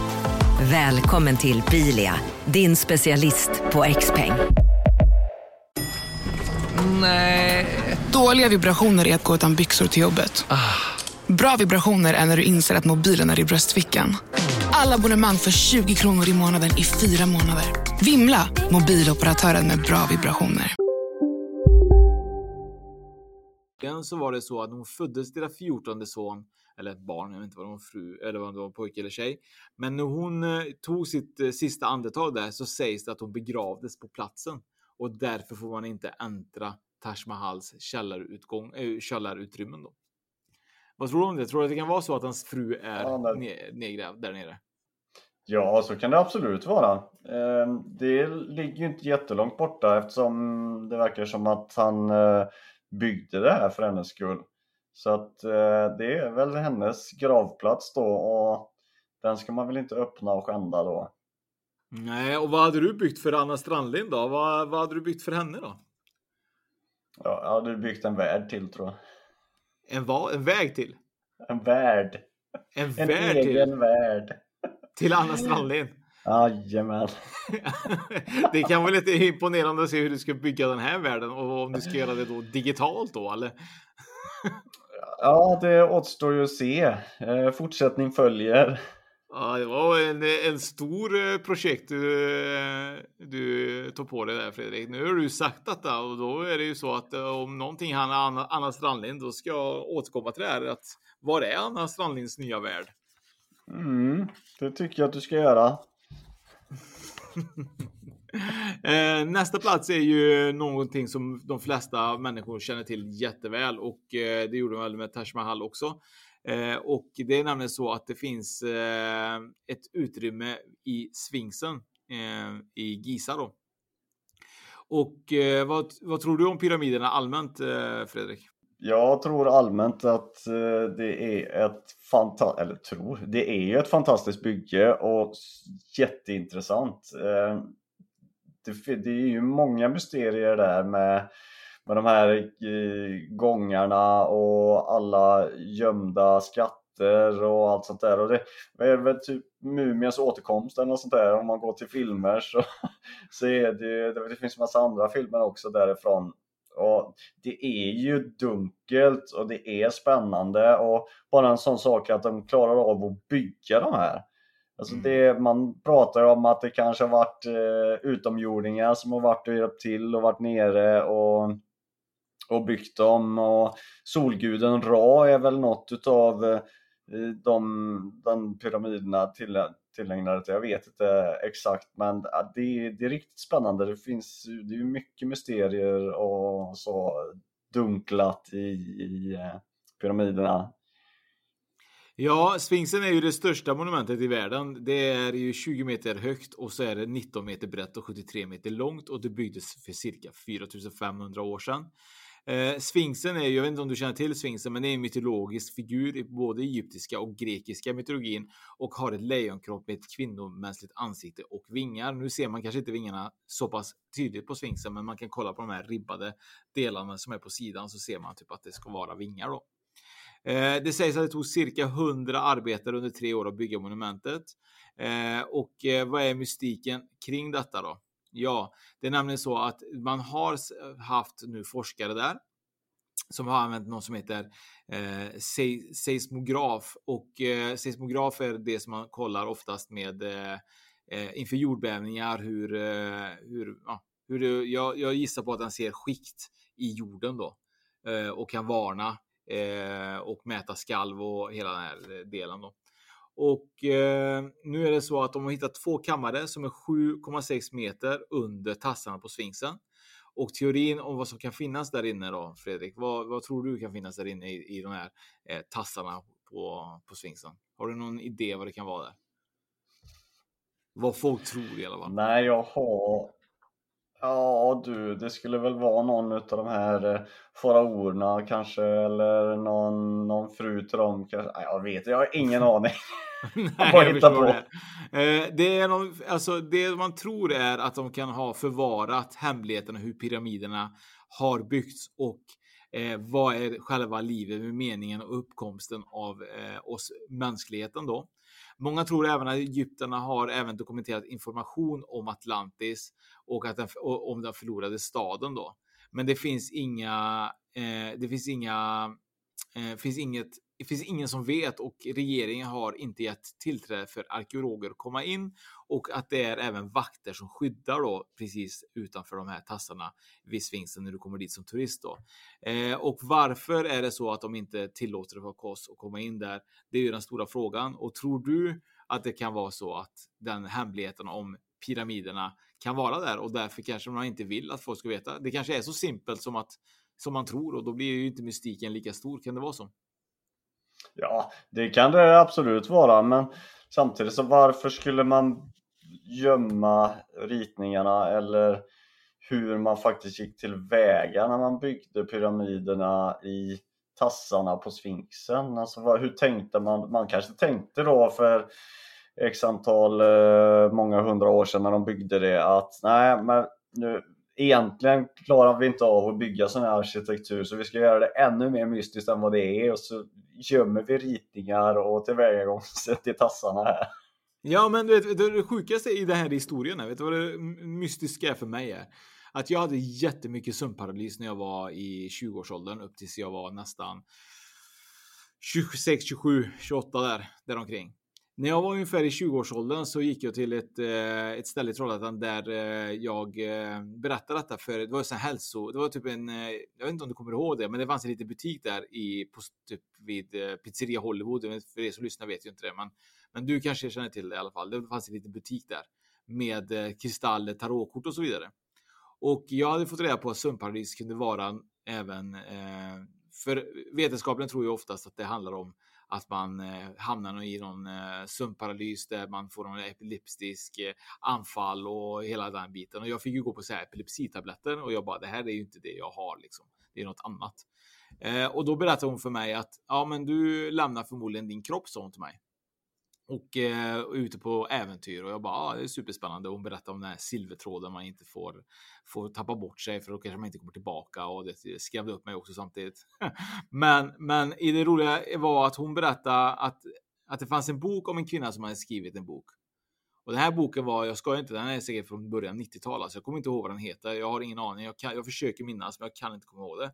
Välkommen till Bilia, din specialist på XPeng. Nej. Dåliga vibrationer är att gå utan byxor till jobbet. Bra vibrationer är när du inser att mobilen är i bröstfickan. Alla abonnemang för 20 kronor i månaden i fyra månader. Vimla! Mobiloperatören med bra vibrationer. så var det så att hon föddes deras 14 son, eller ett barn, jag vet inte vad det var fru, eller vad det var pojke eller tjej. Men när hon eh, tog sitt eh, sista andetag där så sägs det att hon begravdes på platsen och därför får man inte äntra Taj Mahals källarutgång, äh, källarutrymmen då. Vad tror du om det? Tror du att det kan vara så att hans fru är Ja, nedgrävd där nere? Ja, så kan det absolut vara. Eh, Det ligger ju inte jättelångt borta eftersom det verkar som att han byggde det här för hennes skull. Så att eh, det är väl hennes gravplats då och den ska man väl inte öppna och skända då. Nej, och vad hade du byggt för Anna Strandlind då? Vad, vad hade du byggt för henne då? Ja, jag hade byggt en värld till tror jag. En vad? En väg till? En värld. En, En värld egen till? värld. Till Anna Strandlind? Jajamän. det kan vara lite imponerande att se hur du ska bygga den här världen och om du ska göra det då digitalt då eller? Ja, det återstår ju att se. Eh, Fortsättning följer. Ja, det var en, en stor eh, projekt du, eh, du tog på dig där Fredrik. Nu har du sagt detta och då är det ju så att om någonting handlar Anna, Anna Strandlind, då ska jag återkomma till det här att var är Anna Strandlinds nya värld? Mm, det tycker jag att du ska göra. Eh, nästa plats är ju någonting som de flesta människor känner till jätteväl och eh, det gjorde de väl med Taj Mahal också. Eh, och det är nämligen så att det finns eh, ett utrymme i Sfinxen eh, i Giza då. Och eh, vad, vad tror du om pyramiderna allmänt, Fredrik? Jag tror allmänt att det är ett fantastiskt, eller tror, det är ju ett fantastiskt bygge och jätteintressant. Det, det är ju många mysterier där med, med de här eh, gångarna och alla gömda skatter och allt sånt där. Och det, det är väl typ Mumiens återkomst eller något sånt där om man går till filmer så, så är det ju, det finns massa andra filmer också därifrån. Och det är ju dunkelt och det är spännande och bara en sån sak att de klarar av att bygga de här. Alltså det, man pratar om att det kanske har varit eh, utomjordingar som har varit och hjälpt till och varit nere och, och byggt dem och solguden Ra är väl något utav eh, de, de pyramiderna till, tillägnade till. Jag vet inte exakt men det, det är riktigt spännande. Det finns det är mycket mysterier och så dunklat i, i eh, pyramiderna. Ja, Sfinxen är ju det största monumentet i världen. Det är ju 20 meter högt och så är det 19 meter brett och 73 meter långt och det byggdes för cirka 4500 år sedan. Eh, Sfinxen är ju, jag vet inte om du känner till Sfinxen, men det är en mytologisk figur i både egyptiska och grekiska mytologin och har ett lejonkropp med ett kvinnomänskligt ansikte och vingar. Nu ser man kanske inte vingarna så pass tydligt på Sfinxen, men man kan kolla på de här ribbade delarna som är på sidan så ser man typ att det ska vara vingar då. Eh, det sägs att det tog cirka 100 arbetare under tre år att bygga monumentet. Eh, och eh, vad är mystiken kring detta då? Ja, det är nämligen så att man har haft nu forskare där som har använt något som heter eh, se- seismograf och eh, seismograf är det som man kollar oftast med eh, eh, inför jordbävningar hur, eh, hur, ja, hur det, jag, jag gissar på att den ser skikt i jorden då eh, och kan varna eh, och mäta skalv och hela den här eh, delen då. Och eh, nu är det så att de har hittat två kammare som är 7,6 meter under tassarna på Sfinxen. Och teorin om vad som kan finnas där inne då, Fredrik, vad, vad tror du kan finnas där inne i, i de här eh, tassarna på, på Sfinxen? Har du någon idé vad det kan vara där? Vad folk tror i alla fall. Nej, jag har... Ja du, det skulle väl vara någon utav de här eh, faraorerna kanske eller någon, någon fru till dem kanske. Nej, jag vet jag har ingen aning. Nej, jag förstår på. det. Eh, det, är någon, alltså, det man tror är att de kan ha förvarat hemligheterna hur pyramiderna har byggts och eh, vad är själva livet med meningen och uppkomsten av eh, oss mänskligheten då. Många tror även att egyptierna har även dokumenterat information om Atlantis och att den, och, om den förlorade staden då. Men det finns inga, eh, det finns inga, eh, finns inget det finns ingen som vet och regeringen har inte gett tillträde för arkeologer att komma in och att det är även vakter som skyddar då precis utanför de här tassarna vid Sfinxen när du kommer dit som turist då. Eh, och varför är det så att de inte tillåter för oss att komma in där? Det är ju den stora frågan och tror du att det kan vara så att den hemligheten om pyramiderna kan vara där och därför kanske man inte vill att folk ska veta. Det kanske är så simpelt som att som man tror och då blir ju inte mystiken lika stor. Kan det vara så? Ja, det kan det absolut vara, men samtidigt så varför skulle man gömma ritningarna eller hur man faktiskt gick tillväga när man byggde pyramiderna i tassarna på Sfinxen? Alltså hur tänkte man? Man kanske tänkte då för x antal, eh, många hundra år sedan när de byggde det att nej, men nu egentligen klarar vi inte av att bygga sån här arkitektur så vi ska göra det ännu mer mystiskt än vad det är och så gömmer vi ritningar och tillvägagångssätt i tassarna här. Ja, men du vet, det sjukaste i den här historien, vet du vad det mystiska är för mig är? Att jag hade jättemycket sömnparalys när jag var i 20-årsåldern upp tills jag var nästan 26, 27, 28 där, däromkring. När jag var ungefär i 20-årsåldern så gick jag till ett, eh, ett ställe i Trollhättan där eh, jag eh, berättade detta för det var en hälso, det var typ en, jag vet inte om du kommer ihåg det, men det fanns en liten butik där i, på, typ vid Pizzeria Hollywood. För er som lyssnar vet ju inte det, men, men du kanske känner till det i alla fall. Det fanns en liten butik där med kristaller, tarotkort och så vidare. Och jag hade fått reda på att sömnparadis kunde vara även, för vetenskapen tror ju oftast att det handlar om att man eh, hamnar i någon eh, sömnparalys där man får någon epileptisk eh, anfall och hela den biten. Och jag fick ju gå på så här epilepsitabletter och jag bara, det här är ju inte det jag har liksom. Det är något annat. Eh, och då berättade hon för mig att ja, men du lämnar förmodligen din kropp, sa hon till mig och eh, ute på äventyr och jag bara, ah, det är superspännande. Hon berättar om den här silvertråden man inte får, får tappa bort sig för då kanske man inte kommer tillbaka och det skrämde upp mig också samtidigt. men, men i det roliga var att hon berättade att, att det fanns en bok om en kvinna som hade skrivit en bok. Och den här boken var, jag ska inte, den är säkert från början 90-tal, alltså jag kommer inte ihåg vad den heter. Jag har ingen aning. Jag, kan, jag försöker minnas, men jag kan inte komma ihåg det.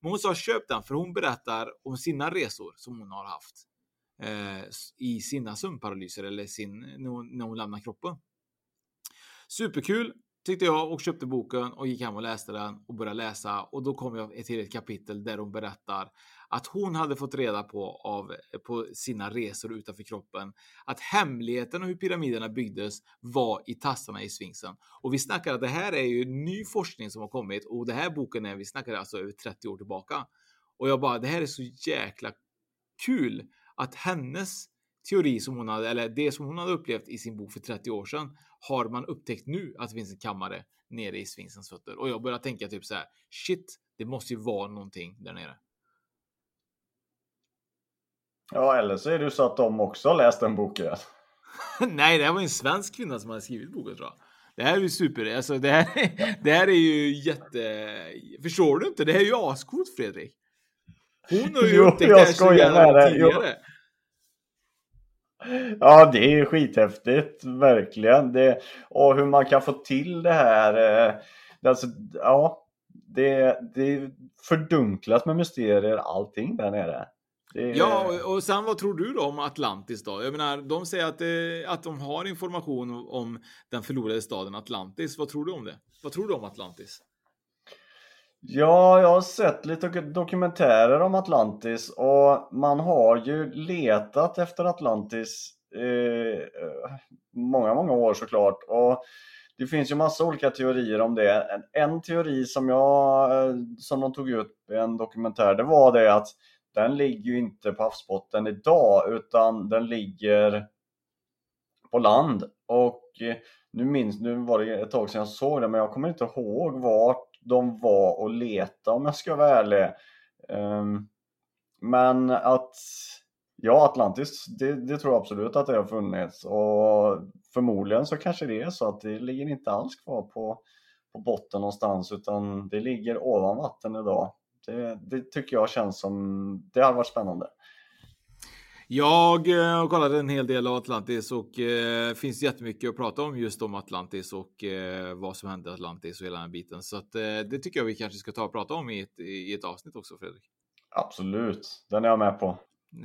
Men hon sa köp den för hon berättar om sina resor som hon har haft Eh, i sina sömnparalyser eller sin, när hon, när hon lämnar kroppen. Superkul tyckte jag och köpte boken och gick hem och läste den och började läsa och då kom jag till ett kapitel där hon berättar att hon hade fått reda på av på sina resor utanför kroppen att hemligheten och hur pyramiderna byggdes var i tassarna i sfinxen. Och vi snackar att det här är ju ny forskning som har kommit och det här boken är vi snackar alltså över 30 år tillbaka. Och jag bara, det här är så jäkla kul att hennes teori som hon hade, eller det som hon hade upplevt i sin bok för 30 år sedan, har man upptäckt nu att det finns en kammare nere i Sfinxens fötter. Och jag börjar tänka typ så här, shit, det måste ju vara någonting där nere. Ja, eller så är det så att de också har läst den boken. Nej, det här var en svensk kvinna som hade skrivit boken tror jag. Det här är ju super, alltså det här, det här är ju jätte... Förstår du inte? Det här är ju ascoolt Fredrik. Hon har ju upptäckt det här så jävla tidigare. Ja, det är skithäftigt, verkligen. Det, och hur man kan få till det här. Det, alltså, ja, det, det fördunklas med mysterier, allting där nere. Det... Ja, och sen vad tror du då om Atlantis då? Jag menar, de säger att, eh, att de har information om den förlorade staden Atlantis. Vad tror du om det? Vad tror du om Atlantis? Ja, jag har sett lite dokumentärer om Atlantis och man har ju letat efter Atlantis eh, många, många år såklart. Och det finns ju massa olika teorier om det. En, en teori som, jag, eh, som de tog ut i en dokumentär, det var det att den ligger ju inte på havsbotten idag utan den ligger på land. Och eh, nu minns, nu var det ett tag sedan jag såg det men jag kommer inte ihåg vart de var och leta om jag ska vara ärlig. Um, men att Ja, Atlantis, det, det, tror jag absolut att det har funnits och förmodligen så kanske det är så att det ligger inte alls kvar på, på botten någonstans utan det ligger ovan vatten idag. Det, det tycker jag känns som, det har varit spännande. Jag eh, har kollat en hel del av Atlantis och eh, finns jättemycket att prata om just om Atlantis och eh, vad som hände i Atlantis och hela den biten. Så att, eh, det tycker jag vi kanske ska ta och prata om i ett, i ett avsnitt också Fredrik. Absolut, den är jag med på.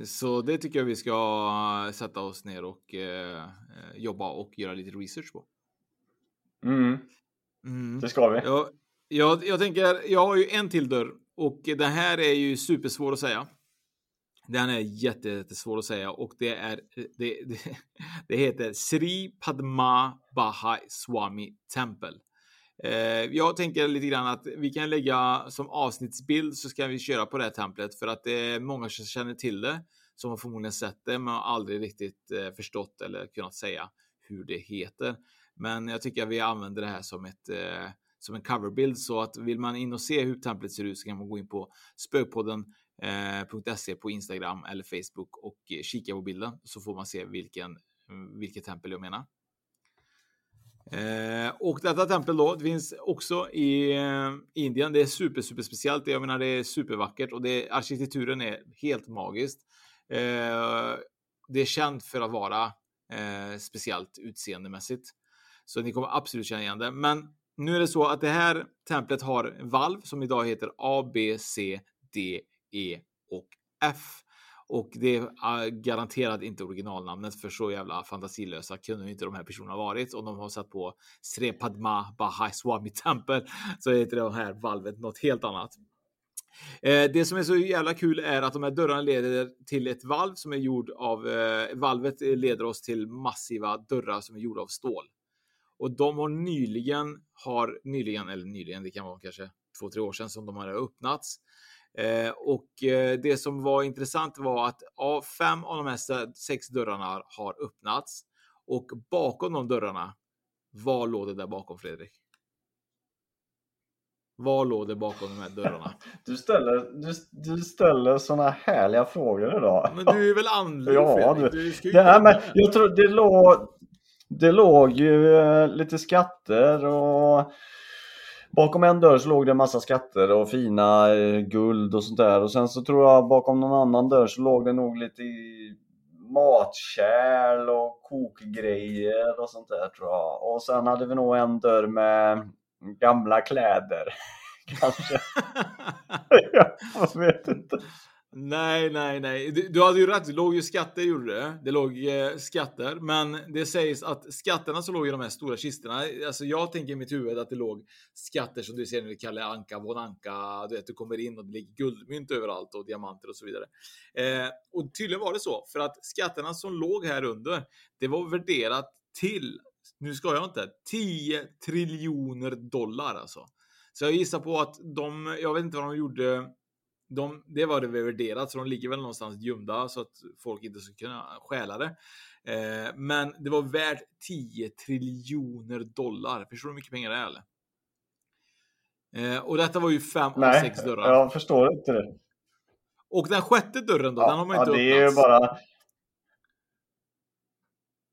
Så det tycker jag vi ska sätta oss ner och eh, jobba och göra lite research på. Mm. Mm. Det ska vi. Jag, jag, jag tänker, jag har ju en till dörr och den här är ju supersvår att säga. Den är jättesvår att säga och det är det, det, det heter Sri Padma Bahai Swami Temple. Eh, jag tänker lite grann att vi kan lägga som avsnittsbild så ska vi köra på det här templet för att det är många som känner till det som har förmodligen sett det men har aldrig riktigt eh, förstått eller kunnat säga hur det heter. Men jag tycker att vi använder det här som ett eh, som en coverbild så att vill man in och se hur templet ser ut så kan man gå in på spökpodden Eh, spökpodden.se på Instagram eller Facebook och kika på bilden så får man se vilken vilket tempel jag menar. Eh, och detta tempel då, det finns också i eh, Indien. Det är super, super speciellt. Jag menar, det är supervackert och det, arkitekturen är helt magiskt. Eh, det är känt för att vara eh, speciellt utseendemässigt. Så ni kommer absolut känna igen det. Men nu är det så att det här templet har valv som idag heter A, B, C, D, E och F. Och det är ah, garanterat inte originalnamnet för så jävla fantasilösa kunde inte de här personerna varit. om de har satt på Sre Padma Bahai Swami Temple så heter det här valvet något helt annat. Eh, det som är så jävla kul är att de här dörrarna leder till ett valv som är gjord av eh, valvet leder oss till massiva dörrar som är gjorda av stål. Och de har nyligen har nyligen eller nyligen, det kan vara kanske två, tre år sedan som de har öppnats. Eh, och eh, det som var intressant var att av fem av de här sex dörrarna har öppnats och bakom de dörrarna, vad låg det där bakom Fredrik? Vad låg det bakom de här dörrarna? Du ställer, du, du ställer såna härliga frågor idag. Men du är väl andlig ja, Fredrik? Du, du det, här, men jag tror det låg, det låg ju eh, lite skatter och bakom en dörr så låg det en massa skatter och fina eh, guld och sånt där. Och sen så tror jag bakom någon annan dörr så låg det nog lite matkärl och kokgrejer och sånt där tror jag. Och sen hade vi nog en dörr med gamla kläder. Kanske. jag vet inte. Nej, nej, nej. Du, du hade ju rätt. Det låg ju skatter gjorde det. Det låg eh, skatter, men det sägs att skatterna som låg i de här stora kistorna. Alltså jag tänker i mitt huvud att det låg skatter som du ser när du kallar Anka, Von Anka. Du vet, du kommer in och det ligger guldmynt överallt och diamanter och så vidare. Eh, och tydligen var det så för att skatterna som låg här under, det var värderat till, nu ska jag inte, 10 triljoner dollar alltså. Så jag gissar på att de, jag vet inte vad de gjorde de, det var det värderat, så de ligger väl någonstans gömda så att folk inte ska kunna stjäla det. Eh, men det var värt 10 triljoner dollar. Förstår du hur mycket pengar det är? Eller? Eh, och detta var ju fem av sex dörrar. jag förstår inte det. Och den sjätte dörren då? Ja, den har man inte ja, det öppnat. är ju bara...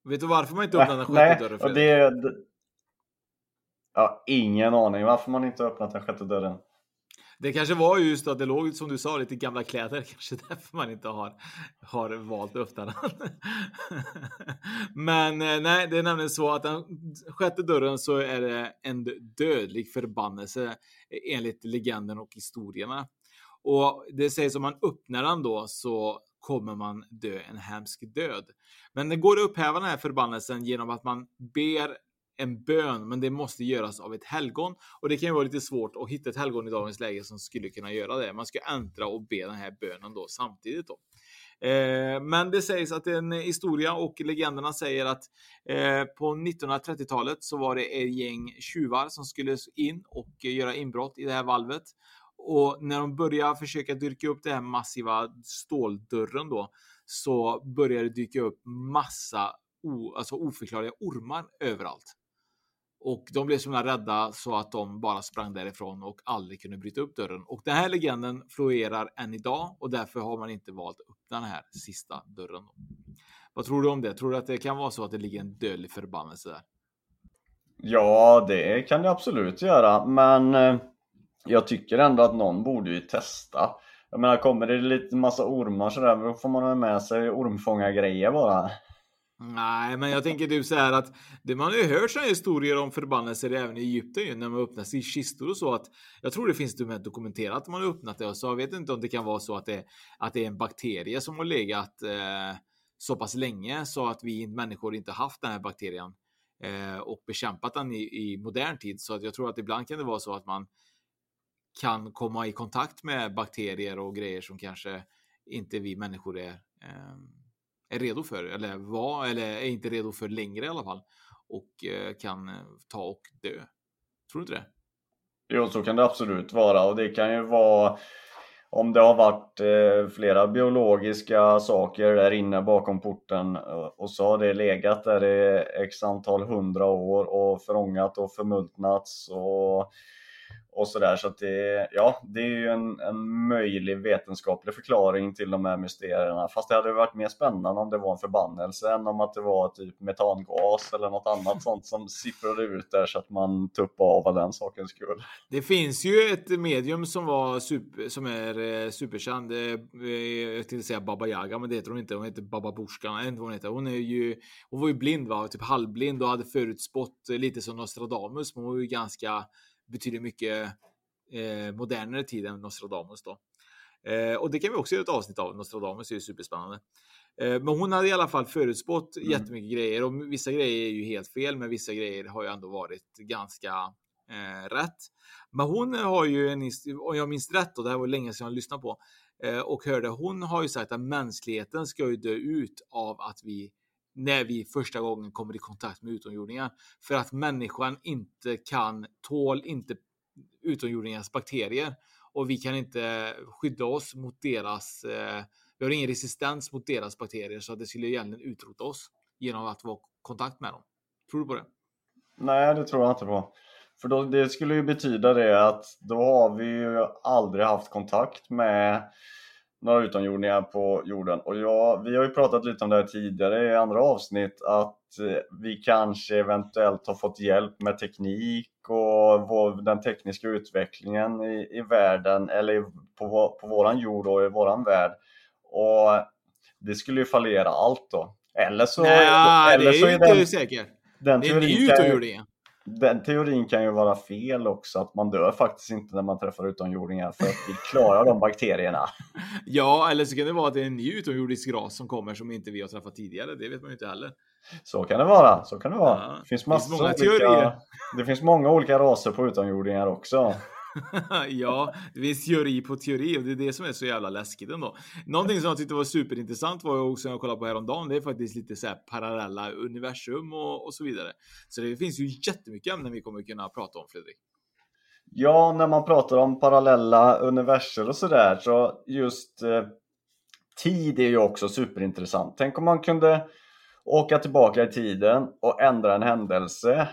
Vet du varför man inte öppnat den sjätte dörren? Nej, det är... Ja, ingen aning varför man inte öppnat den sjätte dörren. Det kanske var just att det låg som du sa lite gamla kläder. Kanske därför man inte har, har valt att öppna den. Men eh, nej, det är nämligen så att den sjätte dörren så är det en dödlig förbannelse eh, enligt legenden och historierna. Och det sägs om man öppnar den då så kommer man dö en hemsk död. Men det går att upphäva den här förbannelsen genom att man ber en bön, men det måste göras av ett helgon och det kan ju vara lite svårt att hitta ett helgon i dagens läge som skulle kunna göra det. Man ska äntra och be den här bönen då samtidigt då. Eh, men det sägs att en historia och legenderna säger att eh, på 1930-talet så var det ett gäng tjuvar som skulle in och göra inbrott i det här valvet. Och när de började försöka dyrka upp den här massiva ståldörren då så började det dyka upp massa o, alltså oförklarliga ormar överallt. Och de blev så rädda så att de bara sprang därifrån och aldrig kunde bryta upp dörren. Och den här legenden florerar än idag och därför har man inte valt upp den här sista dörren. Vad tror du om det? Tror du att det kan vara så att det ligger en dödlig förbannelse där? Ja, det kan det absolut göra, men eh, jag tycker ändå att någon borde ju testa. Jag menar, kommer det lite massa ormar sådär, då får man ha med sig ormfångargrejer bara. Nej, men jag tänker typ så här att det, man har ju hört sådana historier om förbannelser även i Egypten ju, när man öppnar i kistor och så att jag tror det finns dokumenterat att man har öppnat det och så jag vet inte om det kan vara så att det, att det är en bakterie som har legat eh, så pass länge så att vi människor inte haft den här bakterien eh, och bekämpat den i, i modern tid. Så att jag tror att ibland kan det vara så att man kan komma i kontakt med bakterier och grejer som kanske inte vi människor är, eh, är redo för eller var eller är inte redo för längre i alla fall och eh, kan eh, ta och dö. Tror du inte det? Jo, så kan det absolut vara och det kan ju vara om det har varit eh, flera biologiska saker där inne bakom porten eh, och så har det legat där i x antal hundra år och förångat och förmultnats och och sådär. Så att det, ja, det är ju en, en möjlig vetenskaplig förklaring till de här mysterierna. Fast det hade varit mer spännande om det var en förbannelse än om att det var typ metangas eller något annat sånt som sipprade ut där så att man tuppade av av den sakens skull. Det finns ju ett medium som var super, som är eh, superkänd. Eh, jag tänkte säga Baba Yaga, men det heter hon inte. Hon heter Baba Bushka. Nej, inte vad hon heter. Hon är ju. Hon var ju blind, va? Typ halvblind och hade förutspått lite som Nostradamus, men hon var ju ganska betyder mycket eh, modernare tid än Nostradamus då. Eh, och det kan vi också göra ett avsnitt av. Nostradamus är ju superspännande. Eh, men hon hade i alla fall förutspått mm. jättemycket grejer och vissa grejer är ju helt fel, men vissa grejer har ju ändå varit ganska eh, rätt. Men hon har ju en, om jag minns rätt, och det här var länge sedan jag lyssnade på eh, och hörde, hon har ju sagt att mänskligheten ska ju dö ut av att vi när vi första gången kommer i kontakt med utomjordingar. För att människan inte kan, tål inte utomjordingars bakterier och vi kan inte skydda oss mot deras, eh, vi har ingen resistens mot deras bakterier så att det skulle egentligen utrota oss genom att vara i kontakt med dem. Tror du på det? Nej, det tror jag inte på. För då, det skulle ju betyda det att då har vi ju aldrig haft kontakt med några utomjordingar på jorden. Och ja, vi har ju pratat lite om det här tidigare i andra avsnitt att eh, vi kanske eventuellt har fått hjälp med teknik och vår, den tekniska utvecklingen i, i världen eller på, på våran jord och i våran värld. Och det skulle ju fallera allt då. Eller så, Nej, eller det är så inte den, säkert. Den det är en ny utomjording den teorin kan ju vara fel också, att man dör faktiskt inte när man träffar utomjordingar för att vi klarar de bakterierna. Ja, eller så kan det vara att det är en ny utomjordisk ras som kommer som inte vi har träffat tidigare. Det vet man ju inte heller. Så kan det vara. Så kan det vara. Ja, det finns, det finns många teorier. Olika, det finns många olika raser på utomjordingar också. ja, det finns teori på teori och det är det som är så jävla läskigt ändå. Någonting som jag tyckte var superintressant var ju också när jag kollade på häromdagen. Det är faktiskt lite så här parallella universum och, och så vidare. Så det finns ju jättemycket ämnen vi kommer kunna prata om Fredrik. Ja, när man pratar om parallella universum och sådär så just eh, tid är ju också superintressant. Tänk om man kunde åka tillbaka i tiden och ändra en händelse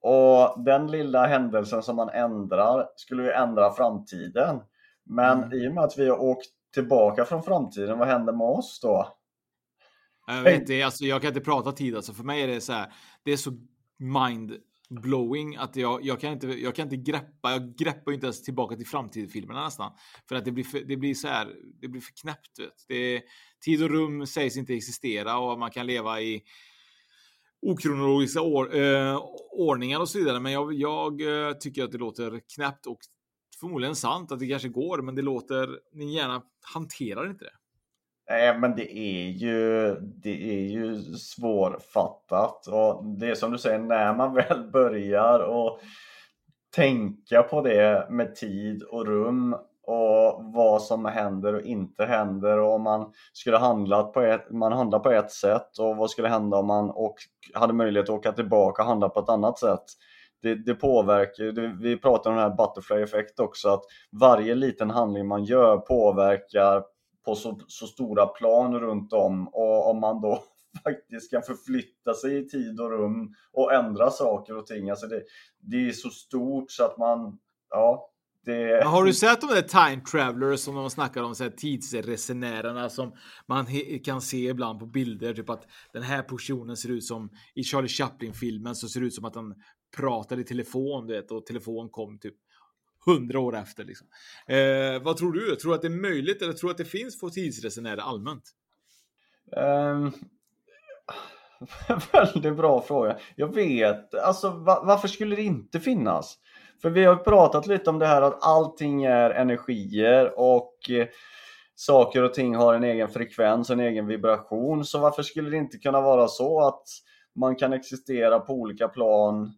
och den lilla händelsen som man ändrar skulle ju ändra framtiden. Men mm. i och med att vi har åkt tillbaka från framtiden, vad händer med oss då? Jag vet det, alltså, jag kan inte prata tid alltså. För mig är det så här, det är så mind blowing att jag, jag, kan inte, jag kan inte greppa, jag greppar inte ens tillbaka till framtidsfilmerna nästan. För att det blir för, det blir så här, det blir för knäppt. Vet. Det, tid och rum sägs inte existera och man kan leva i okronologiska or, eh, ordningar och så vidare. Men jag, jag eh, tycker att det låter knäppt och förmodligen sant att det kanske går, men det låter, min hjärna hanterar inte det. Nej, men det är ju, det är ju svårfattat och det är som du säger, när man väl börjar och tänka på det med tid och rum och vad som händer och inte händer och om man skulle handlat på ett, man handlar på ett sätt och vad skulle hända om man och hade möjlighet att åka tillbaka och handla på ett annat sätt. Det, det påverkar, det, vi pratar om den här butterfly effekt också, att varje liten handling man gör påverkar på så, så stora plan runt om och om man då faktiskt kan förflytta sig i tid och rum och ändra saker och ting. Alltså det, det är så stort så att man, ja, det... Har du sett de där time travelers som de snackar om, så här tidsresenärerna som man kan se ibland på bilder, typ att den här personen ser ut som i Charlie Chaplin-filmen så ser det ut som att han pratar i telefon, du vet, och telefon kom typ hundra år efter. Liksom. Eh, vad tror du? Tror du att det är möjligt eller tror du att det finns för tidsresenärer allmänt? Um, väldigt bra fråga. Jag vet, alltså va varför skulle det inte finnas? För vi har pratat lite om det här att allting är energier och eh, saker och ting har en egen frekvens, en egen vibration. Så varför skulle det inte kunna vara så att man kan existera på olika plan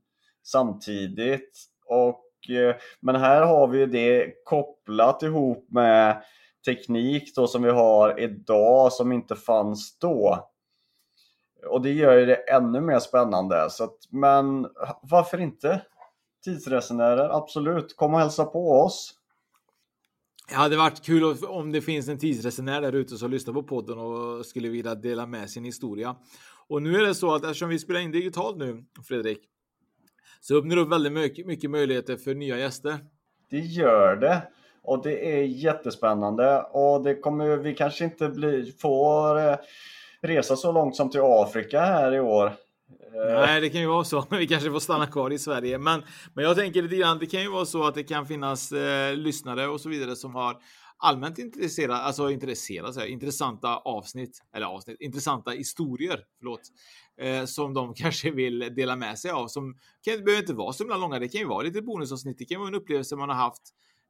samtidigt? Och, eh, men här har vi det kopplat ihop med teknik då som vi har idag som inte fanns då. Och det gör ju det ännu mer spännande. Så att, men varför inte? Tidsresenärer, absolut. Kom och hälsa på oss. Det hade varit kul om det finns en tidsresenär där ute som lyssnar på podden och skulle vilja dela med sin historia. Och nu är det så att eftersom vi spelar in digitalt nu, Fredrik, så öppnar det upp väldigt mycket, möjligheter för nya gäster. Det gör det. Och det är jättespännande och det kommer vi kanske inte bli, får eh, resa så långt som till Afrika här i år. Eh, Nej, det kan ju vara så. Vi kanske får stanna kvar i Sverige. Men, men jag tänker lite grann, det kan ju vara så att det kan finnas eh, lyssnare och så vidare som har allmänt intresserade, alltså intresserade, intressanta avsnitt, eller avsnitt, intressanta historier, förlåt, eh, som de kanske vill dela med sig av. Som kan, det behöver inte vara så himla långa, det kan ju vara lite bonusavsnitt, det kan vara en upplevelse man har haft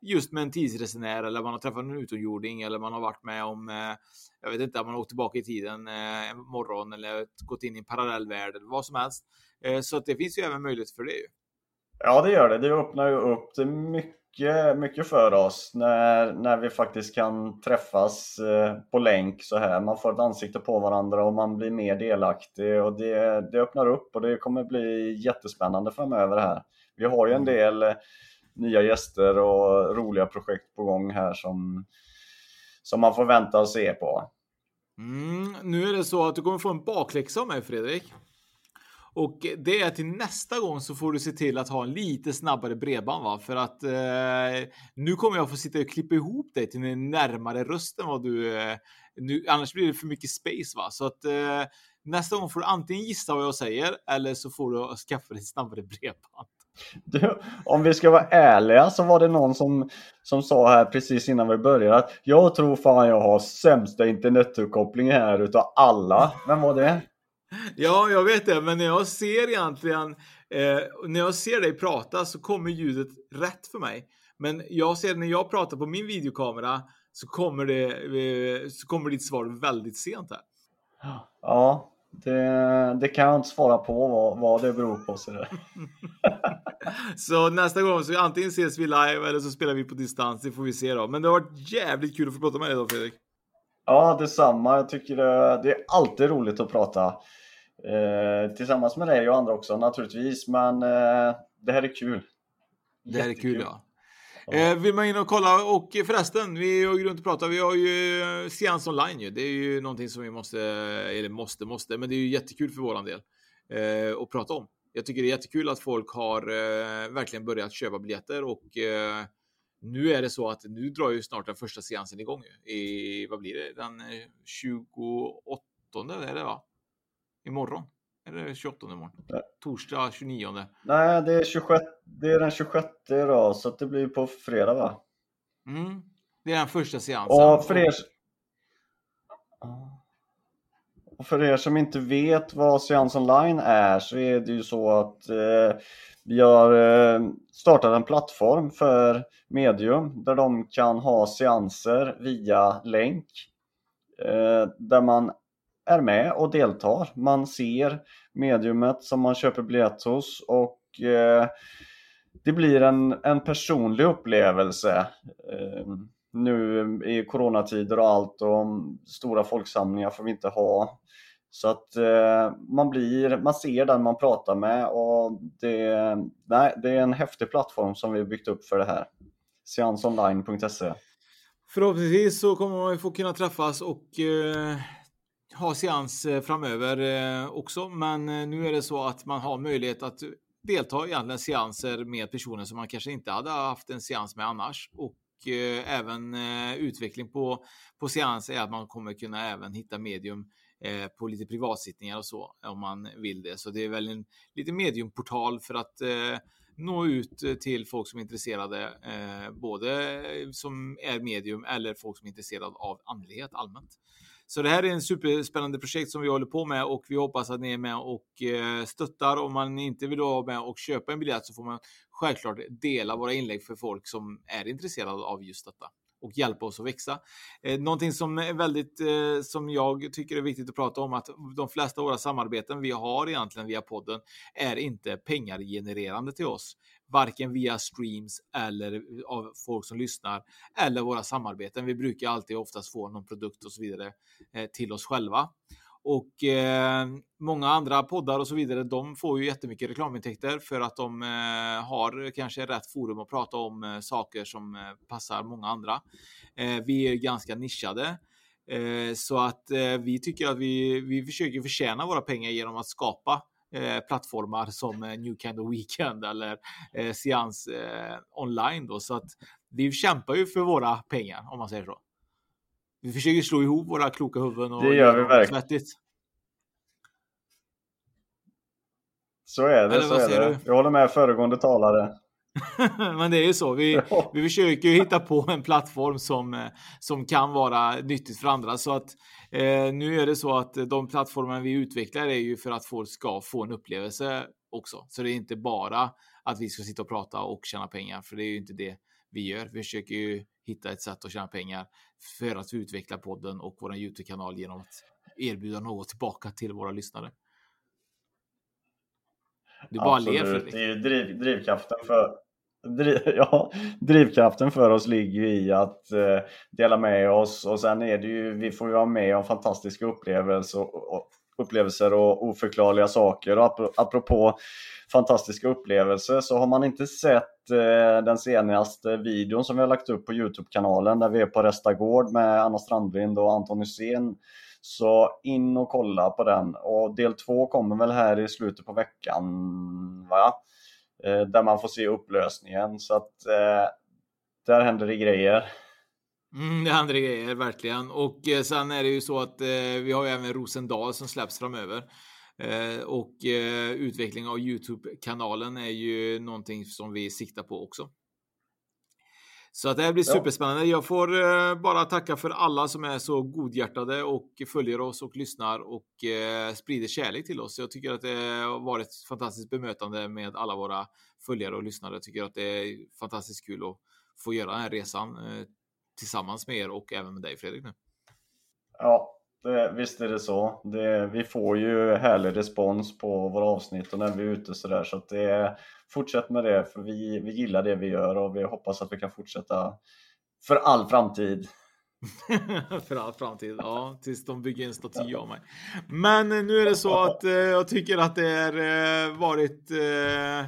just med en tidsresenär eller man har träffat en utomjording eller man har varit med om, eh, jag vet inte, man har åkt tillbaka i tiden eh, en morgon eller gått in i en parallell värld eller vad som helst. Eh, så att det finns ju även möjlighet för det. Ju. Ja, det gör det. Det öppnar ju upp det mycket, mycket för oss när, när vi faktiskt kan träffas på länk så här. Man får ett ansikte på varandra och man blir mer delaktig och det, det öppnar upp och det kommer bli jättespännande framöver här. Vi har ju en mm. del nya gäster och roliga projekt på gång här som, som man får vänta och se på. Mm, nu är det så att du kommer få en bakläxa av mig Fredrik. Och det är till nästa gång så får du se till att ha en lite snabbare bredband va? För att eh, nu kommer jag få sitta och klippa ihop dig till en närmare röst än vad du... Eh, nu, annars blir det för mycket space va? Så att eh, nästa gång får du antingen gissa vad jag säger eller så får du skaffa dig snabbare bredband. Du, om vi ska vara ärliga så var det någon som, som sa här precis innan vi började att jag tror fan jag har sämsta internetuppkoppling här utav alla. Vem var det? Ja, jag vet det, men när jag ser egentligen, eh, när jag ser dig prata så kommer ljudet rätt för mig. Men jag ser när jag pratar på min videokamera så kommer det, eh, så kommer ditt svar väldigt sent här. Ja, det, det, kan jag inte svara på vad, vad det beror på. Så, så nästa gång så antingen ses vi live eller så spelar vi på distans. Det får vi se då. Men det har varit jävligt kul att få prata med dig då Fredrik. Ja, detsamma. Jag tycker det, det är alltid roligt att prata. Eh, tillsammans med dig och andra också naturligtvis. Men eh, det här är kul. Det här är kul ja. Eh, vill man in och kolla och förresten, vi har ju runt och pratar. Vi har ju eh, seans online ju. Det är ju någonting som vi måste, eller måste, måste, men det är ju jättekul för våran del eh, att prata om. Jag tycker det är jättekul att folk har eh, verkligen börjat köpa biljetter och eh, nu är det så att nu drar ju snart den första seansen igång. I, vad blir det? Den eh, 28 är det va? Imorgon. Är det 28 imorgon? Nej. Torsdag 29. Nej, det är, 26, det är den 26 idag, så det blir på fredag va? Mm. Det är den första seansen. Och för er... Och för er som inte vet vad Seans Online är så är det ju så att eh, vi har eh, startat en plattform för medium där de kan ha seanser via länk. Eh, där man är med och deltar. Man ser mediumet som man köper biljett hos och eh, det blir en, en personlig upplevelse. Eh, nu i coronatider och allt och stora folksamlingar får vi inte ha. Så att eh, man, blir, man ser den man pratar med och det, nej, det är en häftig plattform som vi byggt upp för det här. Seansonline.se Förhoppningsvis så kommer man få kunna träffas och eh, ha seans eh, framöver eh, också, men eh, nu är det så att man har möjlighet att delta i seanser med personer som man kanske inte hade haft en seans med annars. Och även utveckling på, på seans är att man kommer kunna även hitta medium på lite privatsittningar och så om man vill det. Så det är väl en liten mediumportal för att nå ut till folk som är intresserade, både som är medium eller folk som är intresserade av andlighet allmänt. Så det här är en superspännande projekt som vi håller på med och vi hoppas att ni är med och eh, stöttar. Om man inte vill vara med och köpa en biljett så får man självklart dela våra inlägg för folk som är intresserade av just detta och hjälpa oss att växa. Eh, någonting som är väldigt, eh, som jag tycker är viktigt att prata om, att de flesta av våra samarbeten vi har egentligen via podden är inte pengargenererande till oss varken via streams eller av folk som lyssnar eller våra samarbeten. Vi brukar alltid oftast få någon produkt och så vidare eh, till oss själva. Och eh, många andra poddar och så vidare, de får ju jättemycket reklamintäkter för att de eh, har kanske rätt forum att prata om eh, saker som eh, passar många andra. Eh, vi är ganska nischade. Eh, så att eh, vi tycker att vi, vi försöker förtjäna våra pengar genom att skapa Eh, plattformar som eh, New Kind of Weekend eller eh, Seans eh, online då. Så att vi kämpar ju för våra pengar om man säger så. Vi försöker slå ihop våra kloka huvuden och det gör vi verkligen. Svettigt. Så är det, eller, så är det. Du? Jag håller med föregående talare. Men det är ju så. Vi, vi försöker ju hitta på en plattform som, eh, som kan vara nyttigt för andra. Så att eh, nu är det så att de plattformar vi utvecklar är ju för att folk ska få en upplevelse också. Så det är inte bara att vi ska sitta och prata och tjäna pengar, för det är ju inte det vi gör. Vi försöker ju hitta ett sätt att tjäna pengar för att utveckla podden och vår Youtube-kanal genom att erbjuda något tillbaka till våra lyssnare. Du bara Absolut. ler Fredrik. Det är ju driv, drivkraften för ja, drivkraften för oss ligger ju i att eh, dela med oss och sen är det ju, vi får ju vara med om fantastiska upplevelser och, och, upplevelser och oförklarliga saker. Och apropå fantastiska upplevelser så har man inte sett eh, den senaste videon som vi har lagt upp på Youtube-kanalen där vi är på Restagård med Anna Strandlind och Anton Hysén så in och kolla på den och del två kommer väl här i slutet på veckan va? Eh, där man får se upplösningen så att eh, där händer det grejer. Mm, det händer grejer verkligen och eh, sen är det ju så att eh, vi har ju även Rosendal som släpps framöver. Eh, och eh, utveckling av Youtube-kanalen är ju någonting som vi siktar på också. Så att det här blir superspännande. Jag får eh, bara tacka för alla som är så godhjärtade och följer oss och lyssnar och eh, sprider kärlek till oss. Jag tycker att det har varit ett fantastiskt bemötande med alla våra följare och lyssnare. Jag tycker att det är fantastiskt kul att få göra den här resan eh, tillsammans med er och även med dig Fredrik nu. Ja, det, visst är det så. Det, vi får ju härlig respons på våra avsnitt och när vi är ute sådär så att det fortsätt med det för vi, vi gillar det vi gör och vi hoppas att vi kan fortsätta för all framtid. för all framtid, ja, tills de bygger en staty av mig. Men nu är det så att eh, jag tycker att det har eh, varit eh,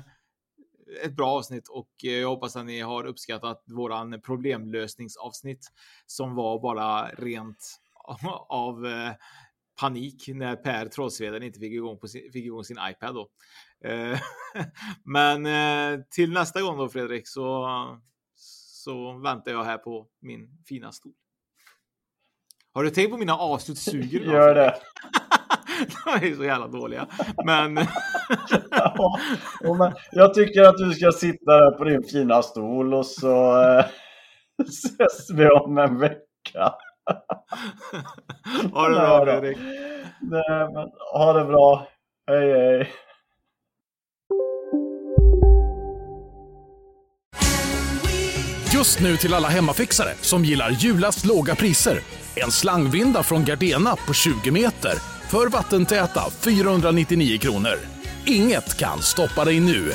ett bra avsnitt och eh, jag hoppas att ni har uppskattat våran problemlösningsavsnitt som var bara rent av eh, panik när Per Trollsveden inte fick igång, på sin, fick igång sin iPad. Då. Eh, men eh, till nästa gång då Fredrik så, så väntar jag här på min fina stol. Har du tänkt på mina avslutssuger? Gör det. De är så jävla dåliga. Men... ja, men... Jag tycker att du ska sitta där på din fina stol och så eh, ses vi om en vecka. Ha det bra Fredrik. Nej, men, ha det bra. Hej hej. Just nu till alla hemmafixare som gillar julast låga priser. En slangvinda från Gardena på 20 meter för vattentäta 499 kronor. Inget kan stoppa dig nu.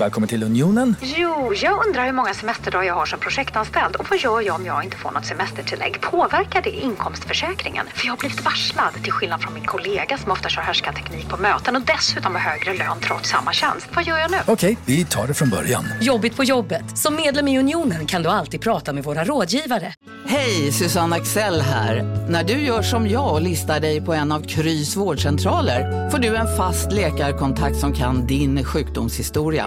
Välkommen till Unionen. Jo, jag undrar hur många semesterdagar jag har som projektanställd och vad gör jag om jag inte får något semestertillägg? Påverkar det inkomstförsäkringen? För jag har blivit varslad, till skillnad från min kollega som ofta kör teknik på möten och dessutom har högre lön trots samma tjänst. Vad gör jag nu? Okej, vi tar det från början. Jobbigt på jobbet. Som medlem i Unionen kan du alltid prata med våra rådgivare. Hej, Susanne Axel här. När du gör som jag och listar dig på en av Krys vårdcentraler får du en fast läkarkontakt som kan din sjukdomshistoria.